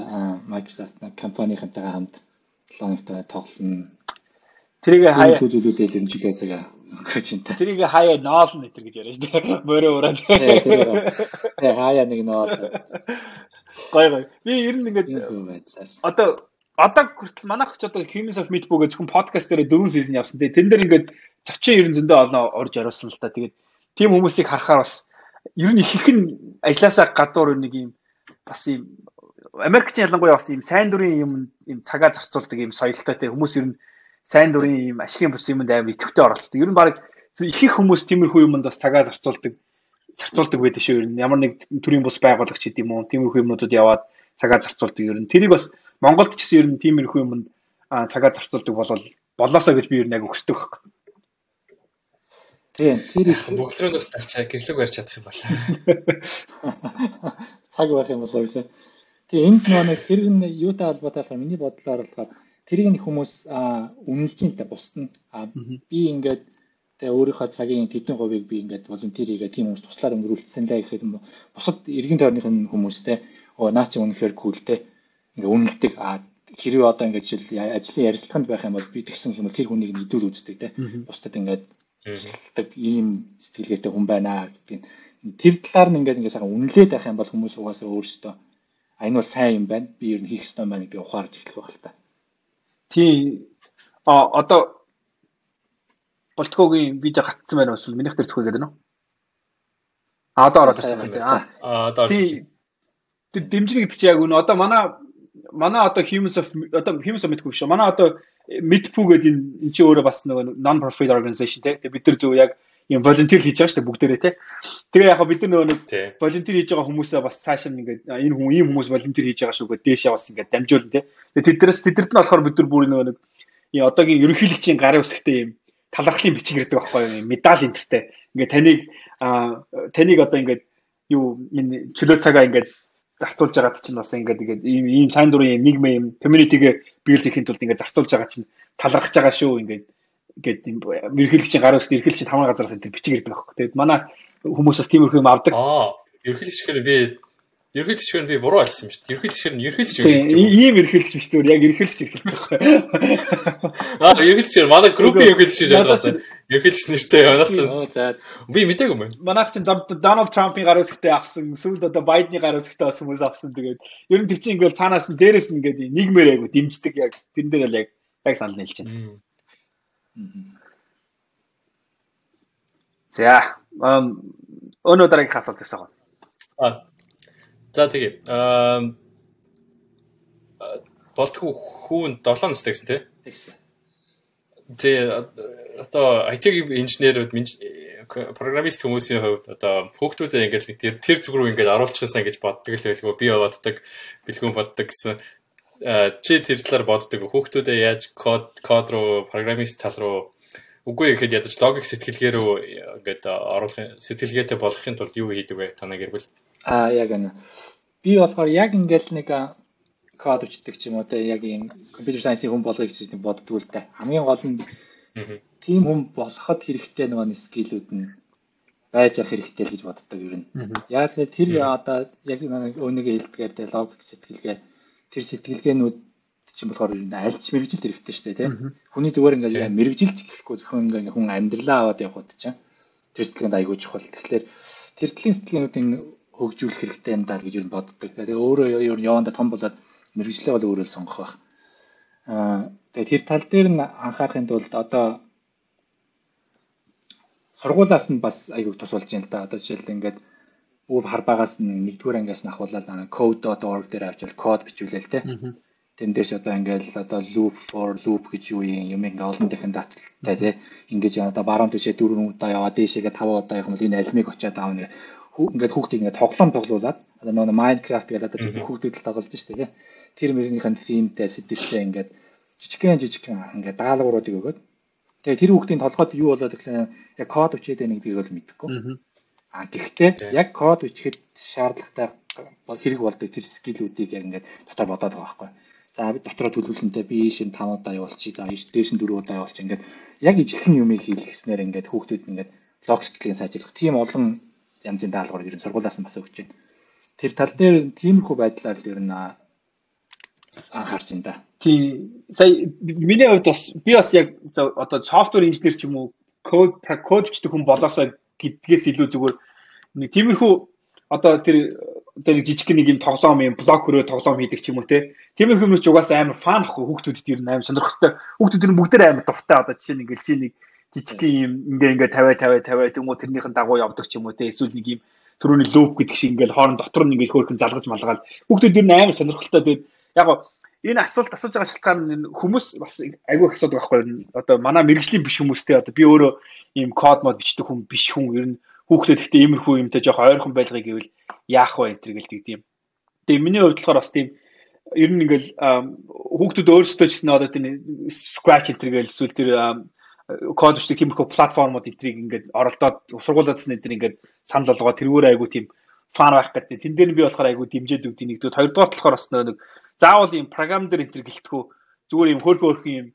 Microsoft компанийнхантайгаа хамт лонгтой тоглоно. Тэрийг хаяа зүйлүүдэд дэмжлээ цагаа өнгөрч энэ. Тэрийг хаяа ноолно гэтэр гэж яриа шүү дээ. Мөрөө ураад. Тэгээ хаяа нэг ноол. Гой гой. Би ер нь ингээд одоо одоо хүртэл манайх ч одоо Humans of Meat бүгэ зөвхөн подкаст дээр дөрвөн сизон явсан. Тэгээ тэн дээр ингээд зочин ерэн зөндөө олно орж оруулсан л та. Тэгээд тийм хүмүүсийг харахаар бас ер нь их их нь ажилласаа гадуур нэг юм бас юм Америкч ялангуяа бас ийм сайн дурын юм ийм цагаа зарцуулдаг ийм соёлтой те хүмүүс ер нь сайн дурын ийм ашигын бус юмд амар идэвхтэй оролцдог. Ер нь баг их их хүмүүс тиймэрхүү юмд бас цагаа зарцуулдаг зарцуулдаг байдаг шүү ер нь. Ямар нэг төрлийн бус байгуулагч гэдэг юм уу тиймэрхүү юмнуудад яваад цагаа зарцуулдаг ер нь. Тэрийг бас Монголд ч гэсэн ер нь тиймэрхүү юмд цагаа зарцуулдаг болол болоосоо гэж би ер нь яг өсдөг байхгүй. Тийм, тэр их боксроноос гарчаа гэрлэг барьж чадах юм бол. Цаг байх юм болоо гэж. Тэгээ энд нэг хэрэг нь юутай холбоотой болохоор миний бодлоор болохоор тэрийг нэг хүмүүс үнэлж юм та бусд нь. А би ингээд тэгээ өөрийнхөө цагийн тэдэн хувийг би ингээд волонтер хийгээд тийм хүмүүс туслаад өнгөрүүлсэн лээ гэхэд бусад эргэн тойрныхын хүмүүстэй оо наа чи үнэхээр култэй ингээд үнэлдэг. А хэрвээ одоо ингээд жишээл ажлын ярилцлаганд байх юм бол би тэгсэн юм бол тэр хүнийг нэдүүл үздэг те. Бусдад ингээд шилдэг ийм сэтгэлгээтэй хүн байна гэдгийг тэр талаар нь ингээд ингээд сайхан үнэлээд байх юм бол хүмүүс угаасаа өөрсдөө а энэ бол сайн юм байна. Би ер нь хийх ёстой байна гэдгийг ухаарж эхлэх байх л та. Тийм а одоо Болтгогийн видео гатсан байна уу? Минийх дээр зөвхөн гэдэг нь. А одоо ороод ирсэн тийм. А одоо тэр дэмжинэ гэдэг чинь яг үнэ одоо манай манай одоо Humans of одоо Humans of мэдгүй шүү. Манай одоо Midpoo гэдэг энэ энэ чи өөрөө бас нэг non profit organization те. Тэгээ бид нар зөв яг юм волонтер хийж байгаа шүү дээ бүгдээрээ те. Тэгээ яг бид нар нэг волонтер хийж байгаа хүмүүсээ бас цаашаа ингээд энэ хүн ийм хүмүүс волонтер хийж байгаа шүү гэдэг дээшээ бас ингээд дамжуулна те. Тэгээ тэднээс тэдэрт нь болохоор бид нар бүр нэг ийм одоогийн ерөнхийлөгчийн гарын үсгтэй ийм талархлын бичиг ирдэг байхгүй юу? Медаль энтертэй. Ингээд таныг таныг одоо ингээд юу энэ чөлөө цагаа ингээд зарцуулж байгаад чинь бас ингээд ингээд ийм ийм сайн дурын нийгэм юм community-г хийхин тулд ингээд зарцуулж байгаа чинь талархаж байгаа шүү ингээд ингээд ерхийлэгчийн гар үст ерхийлэгчийн таван газараас энэ бичиг ирдэг байхгүй. Тэгээд манай хүмүүс бас тиймэрхүү юм авдаг. Аа, ерхийлэгчээр би ерхийлэгчээр би буруу ойлгосон юм шүү дээ. Ерхийлэгчээр нь ерхийлэгч ийм ерхийлэгч биш зүгээр яг ерхийлэгч ерхийлж байгаа. Аа, ерхийлэгчээр манай группийн ерхийлэгч гэж ойлгосон. Ерхийлэгч нэртэй манайх чинь. За. Би мэдээгүй юм байна. Манайх чинь Дональд Трампын гар үсгтээ авсан, сүүлд одоо Байдны гар үсгтээ бас хүмүүс авсан. Тэгээд ер нь тэр чинь ингээл цаанаас нь дээрээс нь ингээд нийгмээр айгу дэмждэг яг тэрэн дээр л яг яг санал нийлж байна. За, өнөө дараагийн асуулт гэсэн. Аа. За. Аа болтгүй хүүн 7 настай гэсэн тий? Тэгсэн. Тэгээ одоо IT-ийн инженерүүд программист хүмүүсийн хувьд одоо хүүхдүүдэд ингээд нэг тэр тэр зүг рүү ингээд оруулчихсан гэж боддог л байлгүй би боддог бэлгүүн боддог гэсэн чи тэр талаар боддог хүүхдүүдэд яаж код код руу программист тал руу үгүй ихэд ядаж логик сэтгэлгээ рүү ингээд оруулах сэтгэлгээтэй болгохын тулд юу хийдэг вэ? Танаа гэрвэл аа яг энэ. Би болохоор яг ингээд нэг код өчтдөг ч юм уу те яг ийм компьютер сайенсийн хүн болгоё гэж боддгоо л та хамгийн гол нь тийм хүн болоход хэрэгтэй нөгөө скиллүүд нь байж ах хэрэгтэй л гэж боддог нь. Яг тэр одоо яг өөнийг хэлдгээр те логик сэтгэлгээ тэр сэтгэлгээнүүд чинь болохоор ер нь альч мэрэгжилт хэрэгтэй шүү дээ тийм. Хүний зүгээр ингээд мэрэгжилт гэхгүй зөвхөн ингээд хүн амьдралаа аваад явход чинь тэр сэтгэлгээнд аягүй чухал. Тэгэхээр тэр төрлийн сэтгэлгээнүүдийн хөгжүүлэх хэрэгтэй юм даа гэж ер нь боддог. Тэгээ өөрөө ер нь яванда том болоод мэрэгжлээ бол өөрөө л сонгох байх. Аа тэгээ тэр тал дээр нь анхаарахын тулд одоо сургуулаас нь бас аягүй тус болж байна л да. Одоо жишээл ингээд бүр харбагаас нь нэгдүгээр ангиас нь ахуулаад code.org дээр авчвал код бичүүлээл те. Тэн дээрш одоо ингээл одоо loop for loop гэж юу юм ингээ олон дахин даталтай те. Ингээд одоо баруун тишээ дөрвөн удаа яваа дээшээгээ таван удаа явах юм бол энэ алимыг очиад аавна ингээд хүүхдийг ингээд тоглоом тоглуулад одоо нөгөө Minecraft гэдэг одоо хүүхдүүд л тоглож штэ те. Тэр мөрийнхэн theme-тэй сэтгэлтэй ингээд жижигхэн жижигхэн ингээд даалгавруудыг өгөөд тэгээ тэр хүүхдийн толгойд юу болоод гэхлээр яг код өчээд байгааг би бол мэдэхгүй. А гэхдээ яг код үчихэд шаардлагатай хэрэг болдог тэр скиллүүдийг яг ингээд дотор бодоод байгаа байхгүй. За би дотроо төлөвлөнтэй би шин 5 удаа явуулчих. За дээш нь 4 удаа явуулчих. Ингээд яг ижилхэн юмыг хийлгэснээр ингээд хүүхдүүд ингээд лог сэтгэлийн сайжруулах тийм олон янзын даалгавар ер нь сургуулаас нь бас өгч байна. Тэр тал дээр тиймэрхүү байдлаар ер нь анхаарч байна да. Тийм. Сая миний хувьд бас би бас яг одоо софтвер инженер ч юм уу код код бичдэг хүн болоосоо гэдгээс илүү зүгээр нэг тиймэрхүү одоо тэр одоо нэг жижиг нэг юм тоглоом юм блог хөрөө тоглоом хийдэг ч юм уу те. Тиймэрхүү юмч угаасаа амар фан ахгүй хүүхдүүдэд ер нь амар сонирхолтой. Хүүхдүүд нь бүгдээр амар дуртай одоо жишээ ингээл чи нэг жижиг юм ингээ ингээ 50 50 50 тэнгуү тэрнийхэн дагуу явдаг ч юм уу те. Эсвэл нэг юм түрүүний луп гэдэг шиг ингээл хооронд дотор нь ингээл хөөрхөн залгаж малгаал. Хүүхдүүд ер нь амар сонирхолтой тэгээд яг энэ асуулт асууж байгаа шалтгаан хүмүүс бас айгүй асуудаг байхгүй одоо манай мэрэгжлийн биш хүмүүстэй одоо би өөрөө ийм код мод бичдэг хүн биш хүн ер нь хүүхдэд ихтэй иймэрхүү юмтай жоох ойрхон байлгыг гэвэл яах вэ энэ төр гэлдэг тийм. Тэгээ миний хувьд болохоор бас тийм ер нь ингээл хүүхдүүд өөрсдөө ч гэсэн одоо тийм scratch энэ төр гээл эсвэл тэр код бичдэг тиймэрхүү платформуд эдрийг ингээд оролдоод сургуулиудаас нь эдэр ингээд санал болгоо тэрүүгээр айгүй тийм фан байх гэдэг. Тэн дээр нь би болохоор айгүй дэмжиж өгдөг нэгдүгээр хоёрдугаар болохоор бас нэг заавал ийм програм дээр энэ төр гэлтгүү зүгээр ийм хөөрхөн хөөрхөн ийм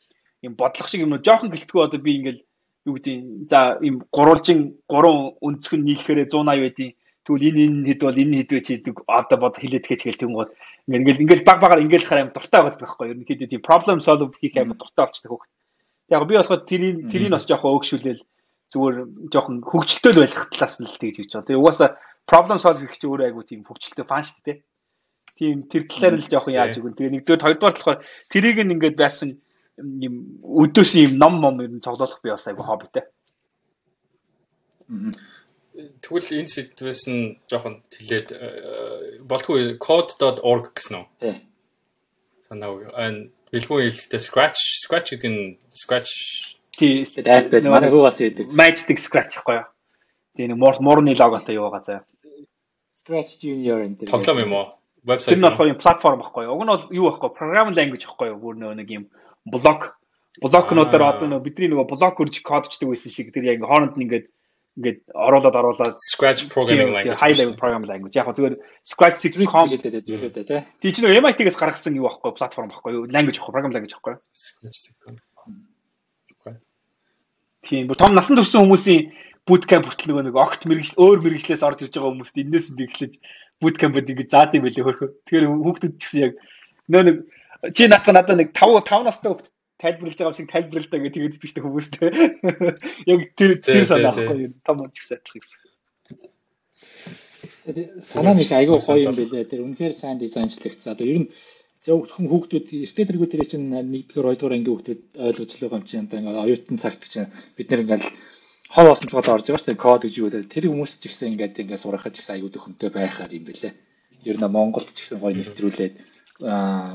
ийм бодлого шиг юм уу жоохон гэлтгүү одоо би ингээл юу гэдэг за ийм гурвалжин гурван өнцгөн нийлэхээр 180 байдیں۔ Тэгвэл энэ энэ хэд бол энэ хэд вэ чийдэг одоо бод хилээд гэж тэгэн гол ингээл ингээл баг багаар ингээл хараа юм дуртай байгаа байхгүй юу. Ерөнхийдөө тийм problem solve хийх юм дуртай болчихдаг хөх. Яг би болохоор тэрийг тэрийг бас жоохон өөгшүүлээл зүгээр жоохон хөгжилтэй байх талаас нь л тэгж гэж байна. Тэгээ угаасаа problem solve хийх чинь өөрөө айгу тийм хөгжилтэй фан шүү дээ. Тийм тэр талаар л жоохон яаж өгөн. Тэгээ нэгдүгээр хоёрдугаар болохоор тэрийг нь ингээд байсан юм өдөөс юм ном ном ер нь цоглуулах би бас айгу хоббитэй. Тэгвэл энэ сэдвээс нь жоохон тэлээд э, болтгүй code.org гэсэн үү? Тий. Санаа уу. Ан бэлгүй хэлэхдээ scratch scratch гэдэг нь scratch тий сайт байж манай хүү бас яадаг. Magic scratch гэхгүй юу? Тэгээ нэг муурны логотой юу байгаа заа. Scratch Junior энэ. Тоглоом юм уу? Вебсайт. Тэр нь болохоор юм платформ байхгүй юу? Уг нь бол юу байхгүй програм language байхгүй юу? Бүр нэг юм блок блокнуудаар одоо нөгөө бидний нөгөө блок хөрж кодчдаг байсан шиг тэр яг хооронд нь ингээд ингээд оруулаад оруулаад scratch programming language high level programming language яг зүгээр scratch com гэдэг үү те. Тий чи нөгөө MIT-гээс гаргасан юу байхгүй платформ байхгүй юу? Language байхгүй programming language байхгүй юу? Тийм бүр том насан турш хүмүүсийн bootcamp хүртэл нөгөө нэг огт мэрэгжил өөр мэрэгжлээс орж ирж байгаа хүмүүст энэс нь дэглэж bootcamp-д ингэ заад юм байлээ хөрхөө. Тэгэхээр хүүхдүүд ч гэсэн яг нөө нэг чи надад надад нэг 5 5 настай хүүхд тайлбарлаж байгаа юм шиг тайлбарлалтаа гэж тэгээд идэж штэ хүмүүстэй. Яг тэр тэр санаа байхгүй юу? Том ч гэсэн адилхан гэсэн. Санаа нэг айгүй гоё юм байлээ. Тэр үнэхээр сайн дизайнчлагдсан. Одоо ер нь зөвхөн хүүхдүүд эртээ тэргүү тэр чинь нэгдүгээр хоёрдугаар ангийн хүүхдүүд ойлгож л байгаа юм чинь одоо ингээ оюутан цагт чинь бид нэр ингээл хов осон цогод орж байгаа шүү дээ код гэж юу гэдэг. Тэр хүмүүс ч ихсэн ингээд ингээд сурахад ихсэн аюул төхөнтэй байхаар юм бэлээ. Ер нь Монголд ч ихсэн гоё нэвтрүүлээд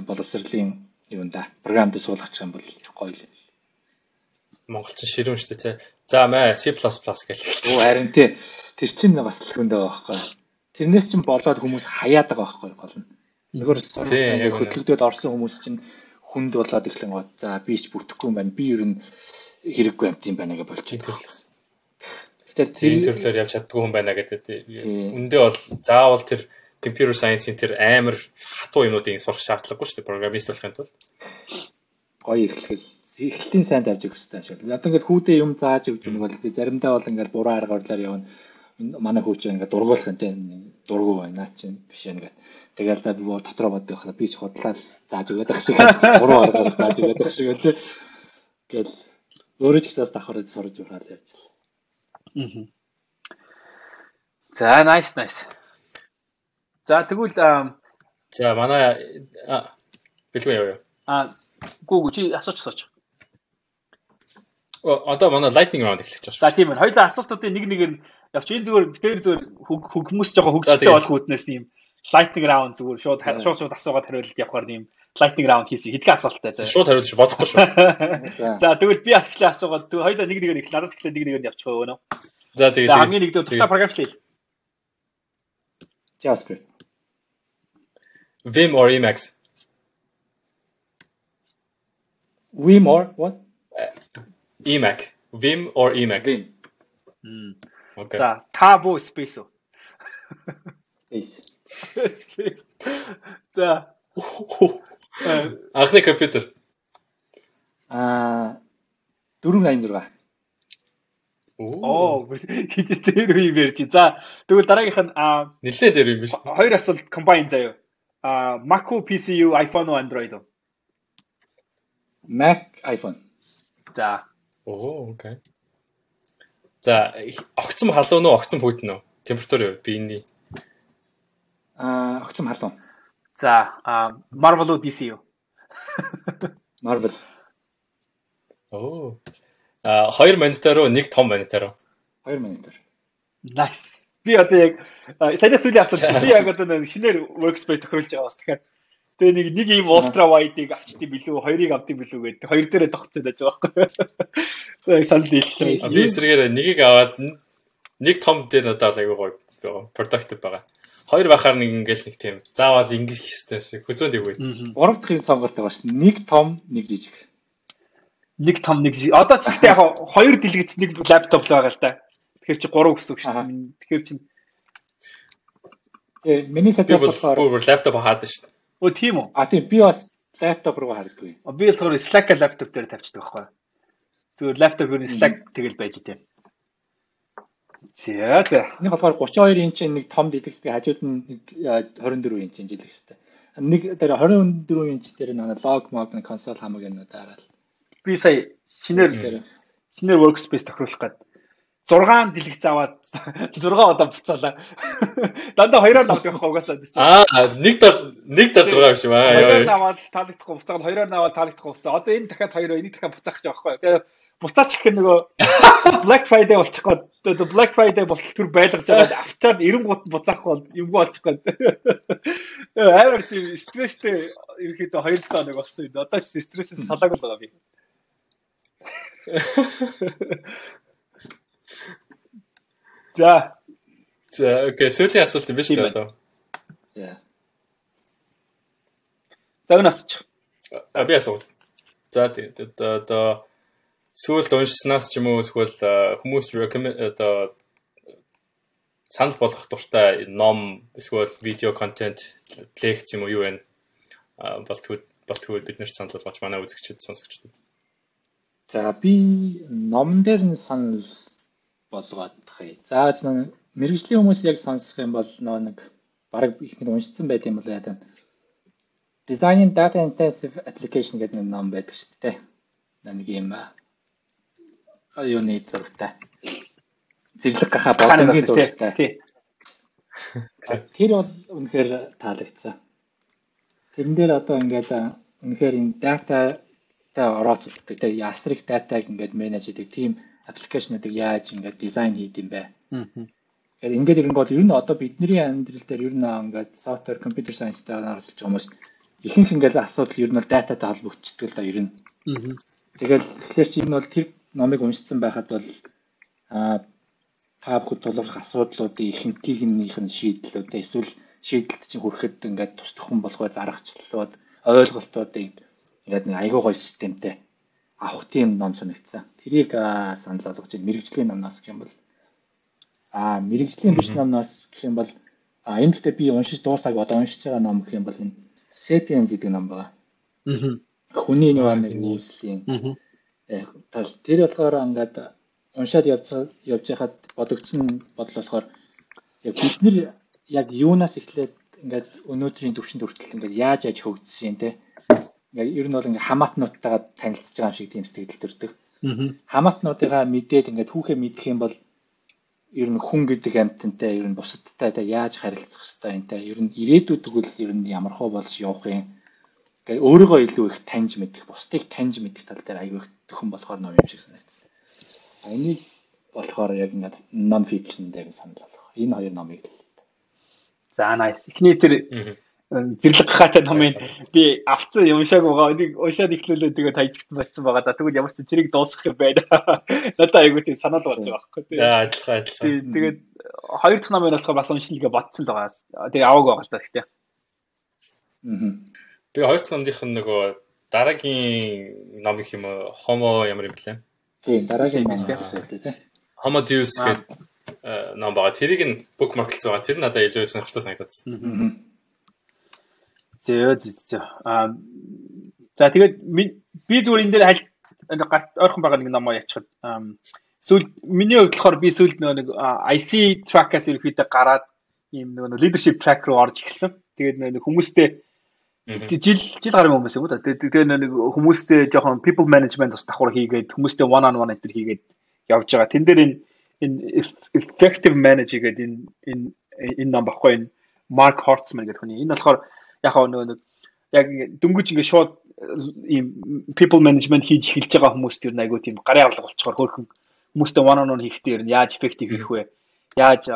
боловсролын юм да програмд суулгах юм бол гоё л. Монголч ширүүн шүү дээ. За мэ C++ хэлдэг. Оо харин тий. Тэр чинь бас л хүндээ байгаа байхгүй. Тэрнээс чинь болоод хүмүүс хаяад байгаа байхгүй гол нь. Нөгөө хөтлөгдөд орсон хүмүүс чинь хүнд болоод эхлэн гоо. За би ч бүтэхгүй юм байна. Би ер нь хэрэггүй юм тийм байна гэж болчихсон. Тэгэхээр тэр төрлөөр явж чаддгүй хүн байна гэдэг. Үндэ бол заавал тэр computer science-ийн тэр амар хатуу юмнуудыг сурах шаардлагагүй шүү дээ программист болохын тулд. Гоё эхлэл эхлэлийн сайн давж өгөх хэрэгтэй шиг. Одоо ингээд хүүдээ юм зааж өгч юм бол би заримдаа бол ингээд буруу арга барилаар явна. Манай хүүч ингээд дургуулах юм те дургу байна чинь биш ингээд. Тэгэл за би дотроо боддог байхад би ч худлаад зааж өгöd байх шиг буруу аргаар зааж өгöd байх шиг л гэл өөрөө ч гэсэн давхар сурж ураад явж. За nice nice. За тэгвэл за манай бэлгүй яа. А гүү чи асууч асууч. Одоо манай lightning round эхлэж байна. За тийм ээ. Хоёулаа асуултуудын нэг нэг нь явч энэ зүгээр битээр зүгээр хүмүүс жоохон хөгжөлтэй болох үүднээс тийм lightning round зүгээр шууд шууд шууд асуугаад хариулт явахаар тийм lightning round хийсэн. Хэдхэн асуулттай заа. Шууд хариулж бодохгүй шүү. За тэгвэл би ахлаа асуугаад хоёулаа нэг нэгээр их надаас эхлээ нэг нэгээр явчих өгөө нөө. За тэгээд За хамгийн нэгдүгээр тухай програмчлал. JavaScript. Vim or Emacs? Vim or what? Emac. Vim or Emacs? Vim. Окей. За, Tabo space уу? Space. Space. За. Анхны компьютер. Аа 486. Оо хит дээр үе ярьж. За тэгвэл дараагийнх нь нэлээд дээр юм биш үү? Хоёр асуулт комбайн заяа. А Mac уу PC юу iPhone уу Android уу? Mac, iPhone. За. Оо, окей. За, огцом халуун уу, огцом хүйтэн үү? Температур юу? Биений. Аа, огцом халуун. За, а Marvel уу DC юу? Marvel. Оо. А хоёр монитор уу, нэг том монитор уу? Хоёр монитор. Nice. Би одоо яг саяны сүүлийн асуулт би яг одоо нэг шинээр workspace тохируулж байгаа бас тэгэхээр тэгээ нэг нэг ийм ultra wide-ыг авчдсан билүү, хоёрыг авдсан билүү гэдэг хоёр дээрээ тогтцоод байж байгаа байхгүй. Санал дийлчлээ. Би эсрэгээр нэгийг аваад нэг том дээр надад айгүй гоё productive байгаа. Хоёр бахаар нэг ингээл нэг тийм заавал ингэх хэрэгтэй шиг хүзөөнд ивгүй. Гурав дахь сонголт байгаа шүү. Нэг том, нэг жижиг. Нэг том нэг одоо ч гэхдээ яг хоёр дэлгэц нэг лаптоп л байгаа л да. Тэгэхээр чи 3 гэсэн үг шүү. Тэгэхээр чи Э миний сетап болохоор лаптоп хаадаг шүү. Өө тийм үү? А тийм би бас лаптоп руу харддаг. Би болохоор Slack лаптоп дээр тавьчихдаг байхгүй. Зүгээр лаптоп юу Slack тэгэл байж тээ. За за. Нэг болохоор 32 инчийн нэг том дэлгэцтэй хажууд нь нэг 24 инчийн дэлгэцтэй. Нэг дээр 24 инч дээр нэг лог мог нэг консол хамаг юм уу дараал. Би сая шинээр шинээр workspace тохируулах гээд 6 дэлгэц аваад 6 удаа буцаалаа. Дандаа хоёроор авдаг байхгүй угаасаа. Аа, нэг дор нэг дор 6 биш юм аа. Хоёроор аваад таалагдахгүй буцаад хоёроор аваад таалагдахгүй буцаа. Одоо энэ дахиад хоёр энийг дахиад буцаах гэж байгаа байхгүй. Тэгээ буцаач гэх нөгөө Black Friday болчих гээд тэгээ Black Friday болтол төр байлгаж байгаа авчаад 90 гут буцаах бол юмгүй болчих гээд. Амар тийм стресстэй ерөөхдөө хоёр дахь хоног болсон юм. Одоо ч стрессээс салаагүй байгаа би. За. За, окей, сүүлийн асуулт юм биш үү одоо? За. За энэ асууч. А би асуу. За тэгээд одоо сүүлд уншсанаас ч юм уу эсвэл хүмүүс recommend одоо санал болгох дуртай ном эсвэл видео контент лекц юм уу юу вэ? Болтгоо болтгоо бид нэр санал болгож манай үзэгчид сонсогчдод. За би номон дээр нь санал болгоод тахъя. За мэрэгжлийн хүмүүс яг сонсох юм бол нөө нэг бараг их нэг уншсан байт юм бол яа тань. Designing Data Intensive Application гэдэг нэг ном байдаг шүү дээ. Нэг юм юуны зурагтай. Зэрлэг гахаа боломжийн зурагтай. Тэр бол үнэхээр таалагдсан. Тэрэн дээр одоо ингээд үнэхээр энэ дата та орооцолдог те ясрыг датаг ингээд менеж хийдэг тийм аппликейшнуудыг яаж ингээд дизайн хийд юм бэ? Тэгэхээр ингээд ирэн бол ер нь одоо бидний амьдрал дээр ер нь ингээд software computer science-тай оролцож байгаа хүмүүс ихэнх ингээд асуудал ер нь дататай холбогдчихдаг л да ер нь. Тэгэл тэгэхээр чи энэ бол тэр номыг уншсан байхад бол а та бүхэд тулгарх асуудлуудын ихэнхийнх нь шийдлүүд эсвэл шийдэлд чинь хүрэхэд ингээд тусдах хүн болгоо заргачлалууд ойлголтуудыг ингээд нэг айгуу гоё системтэй авах тийм ном санагдсан. Тэрийг санал болгож байна. Мэргэжлийн номноос гэх юм бол аа мэргэжлийн биш номноос гэх юм бол а энэ дэхтэй би уншиж дуусаагүй одоо уншиж байгаа ном гэх юм бол энэ Sapiens гэдэг ном байна. Аа. Хүний нэг нийслэлийн. Аа. Тэр болохоор ингээд уншаад явж явж хахад бодогдсон бодол болохоор яг бид нар яг юунаас эхлээд ингээд өнөөдрийн төвшөнд хүртэл ингээд яаж яаж хөгжсөн те яг ер нь бол ингээ хамаатнуудтайгаа танилцж байгаа юм шиг тийм сэтгэл төрдөг. Хамаатнуудыгаа мэдээд ингээ түүхээ мэдэх юм бол ер нь хүн гэдэг амьтантай ер нь бусадтай та яаж харилцах хэвтэй юм те ер нь ирээдүйд тэгвэл ер нь ямар хөө болж явах юм. Ингээ өөрийгөө илүү их таньж мэдэх, бусдыг таньж мэдэх тал дээр аягүй их төхөн болохоор ном юм шиг санагдсан. А энийг болохоор яг ингээ non fiction дээр санал болгох. Энэ хоёр номыг л. За nice. Эхний тэр зэрлэг хаатай номын би авцсан уншааг байгаа. Энийг уншаад ихлүүлээ тэгээд хайцгдсан байсан байгаа. За тэгвэл ямар ч зэрэг дуусгах юм байна. Надад айгүй тийм санаад болж байгаа байхгүй тийм. Аа адилхан адилхан. Тэгээд хоёр дахь номын болохоор бас уншилгээ бодсон л байгаа. Тэгээ аваагүй байгаа л та гэхдээ. Аа. Би хоёр дахь номынх нь нөгөө дараагийн ном их юм уу? Homo ямар юм блэ? Тийм, дараагийн ном тийм. Homo Deus гэдэг ном байгаа. Тэрийг нь bookmarklж байгаа. Тэр надад илүү сонирхолтой санагдсан. Аа Зөө зөө. Аа за тэгээд би зүгээр энэ дээр хальт гарт ойрхон байгаа нэг ном яачихад сүүл миний хувьд болохоор би сүүлд нэг IC track-аас ерөөхдөө гараад ийм нэг leadership track руу орж ирсэн. Тэгээд нэг хүмүүстэй жил жил гарын хүмүүс юм уу та. Тэгээд нэг хүмүүстэй жоохон people management бас давхар хийгээд хүмүүстэй one on one энэ хийгээд явж байгаа. Тэн дээр энэ энэ effective manager гэдэг энэ энэ энэ ном баггүй энэ Mark Hortzman гэдэг хүний. Энэ болохоор яг нэг яг дөнгөж ингээ шууд ийм people management хийж эхэлж байгаа хүмүүст юу айгуу тийм гарын авлага болчоор хөөрхөн хүмүүстэй one on one хийхдээ ер нь яаж effective хийх вэ? Яаж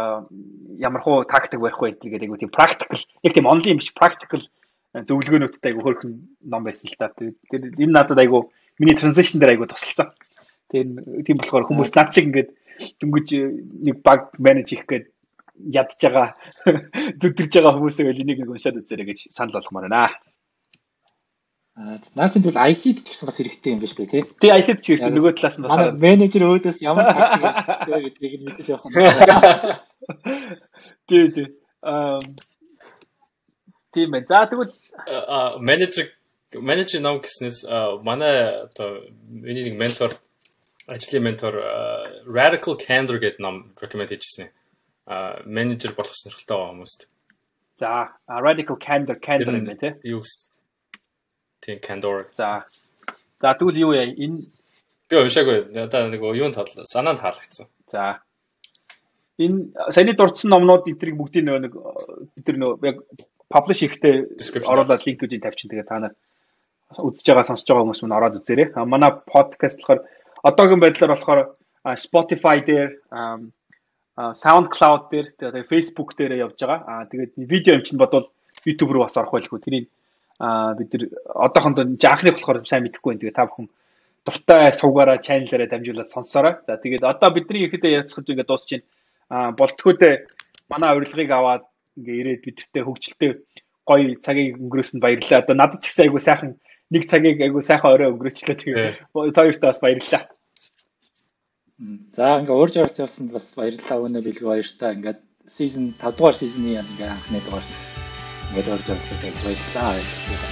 ямар хуу тактик барих вэ гэдэг айгуу тийм practical яг тийм онлайн биш practical зөвлөгөөнүүдтэй айгуу хөөрхөн ном байсан л та. Тэгээд энэ надад айгуу миний transition дээр айгуу тусалсан. Тэгээд тийм болохоор хүмүүс над чиг ингээд дөнгөж нэг баг менеж хийх гээд ядж байгаа зүдэрж байгаа хүмүүсээ энийг нэг уншаад үзээрэй гэж санал болгомоор байна. Наад чинь тэгвэл IC гэсэн бас хэрэгтэй юм байна шүү дээ тий. Тий IC ч хэрэгтэй нөгөө талаас нь бас менежер өөдөөс ямар тактик гэдгийг нь мэдэж явах юм. Тий тий. Аа Тийм ээ. За тэгвэл менежер менежер ном гэснээс манай одоо миний нэг ментор ажлын ментор Radical Candor гэдэг ном recommend хийжсэн. А менежер болох сонирхолтой байгаа хүмүүст. За Radical Candor Candor юм байна тий. Юу Тийм Candor. За. За тэгвэл юу яа энэ би уншаагүй. Одоо нэг юунд таалаа. Санаанд таалагдсан. За. Энэ саяны дурдсан номнууд эдрийг бүгдийг нөгөө нэг бид нар нөгөө яг publish хийхдээ оруулаад линкүүдийг тавьчин тэгээ та нар үзэж байгаа сонсож байгаа хүмүүс мань ороод үзээрэй. А манай подкаст болохоор одоогийн байдлаар болохоор Spotify дээр SoundCloud дээр тэгээ Facebook дээр явж байгаа. А тэгээд видео юм чинь бодвол YouTube руу бас орох байлгүй. Тэрийг бид нар одоохондоо анхны болохоор сайн мэдэхгүй байна. Тэгээ та бүхэн дуртай суугаараа чаналаараа дамжуулаад сонсоорой. За тэгээд одоо бидний ихэдээ яцхаж ингээд дуусч байна. Аа болтгоодээ манай урилгыг аваад ингээ ирээд бидэртээ хөгжилтэй гоё цагийг өнгөрөөсөнд баярлалаа. Одоо надад ч гэсэн айгу сайхан нэг цагийг айгу сайхан орой өнгөрөөчлөө. Тэгээ тоёртаа бас баярлалаа. За ингээ уурж орж явсанд бас баярлалаа өнөө бэлгүй баяртай. Ингээд season 5 дугаар season-ы ингээ анхны дугаар ингээд орж явдлаа баярлалаа.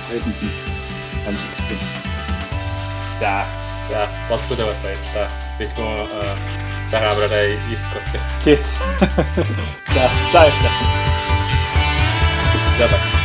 Хоёрнд нь амжилттай. За за болтгоо бас баярлалаа. Бэлгөө цагаан авраарай East Coast. Тий. За баярлалаа. За баярлалаа.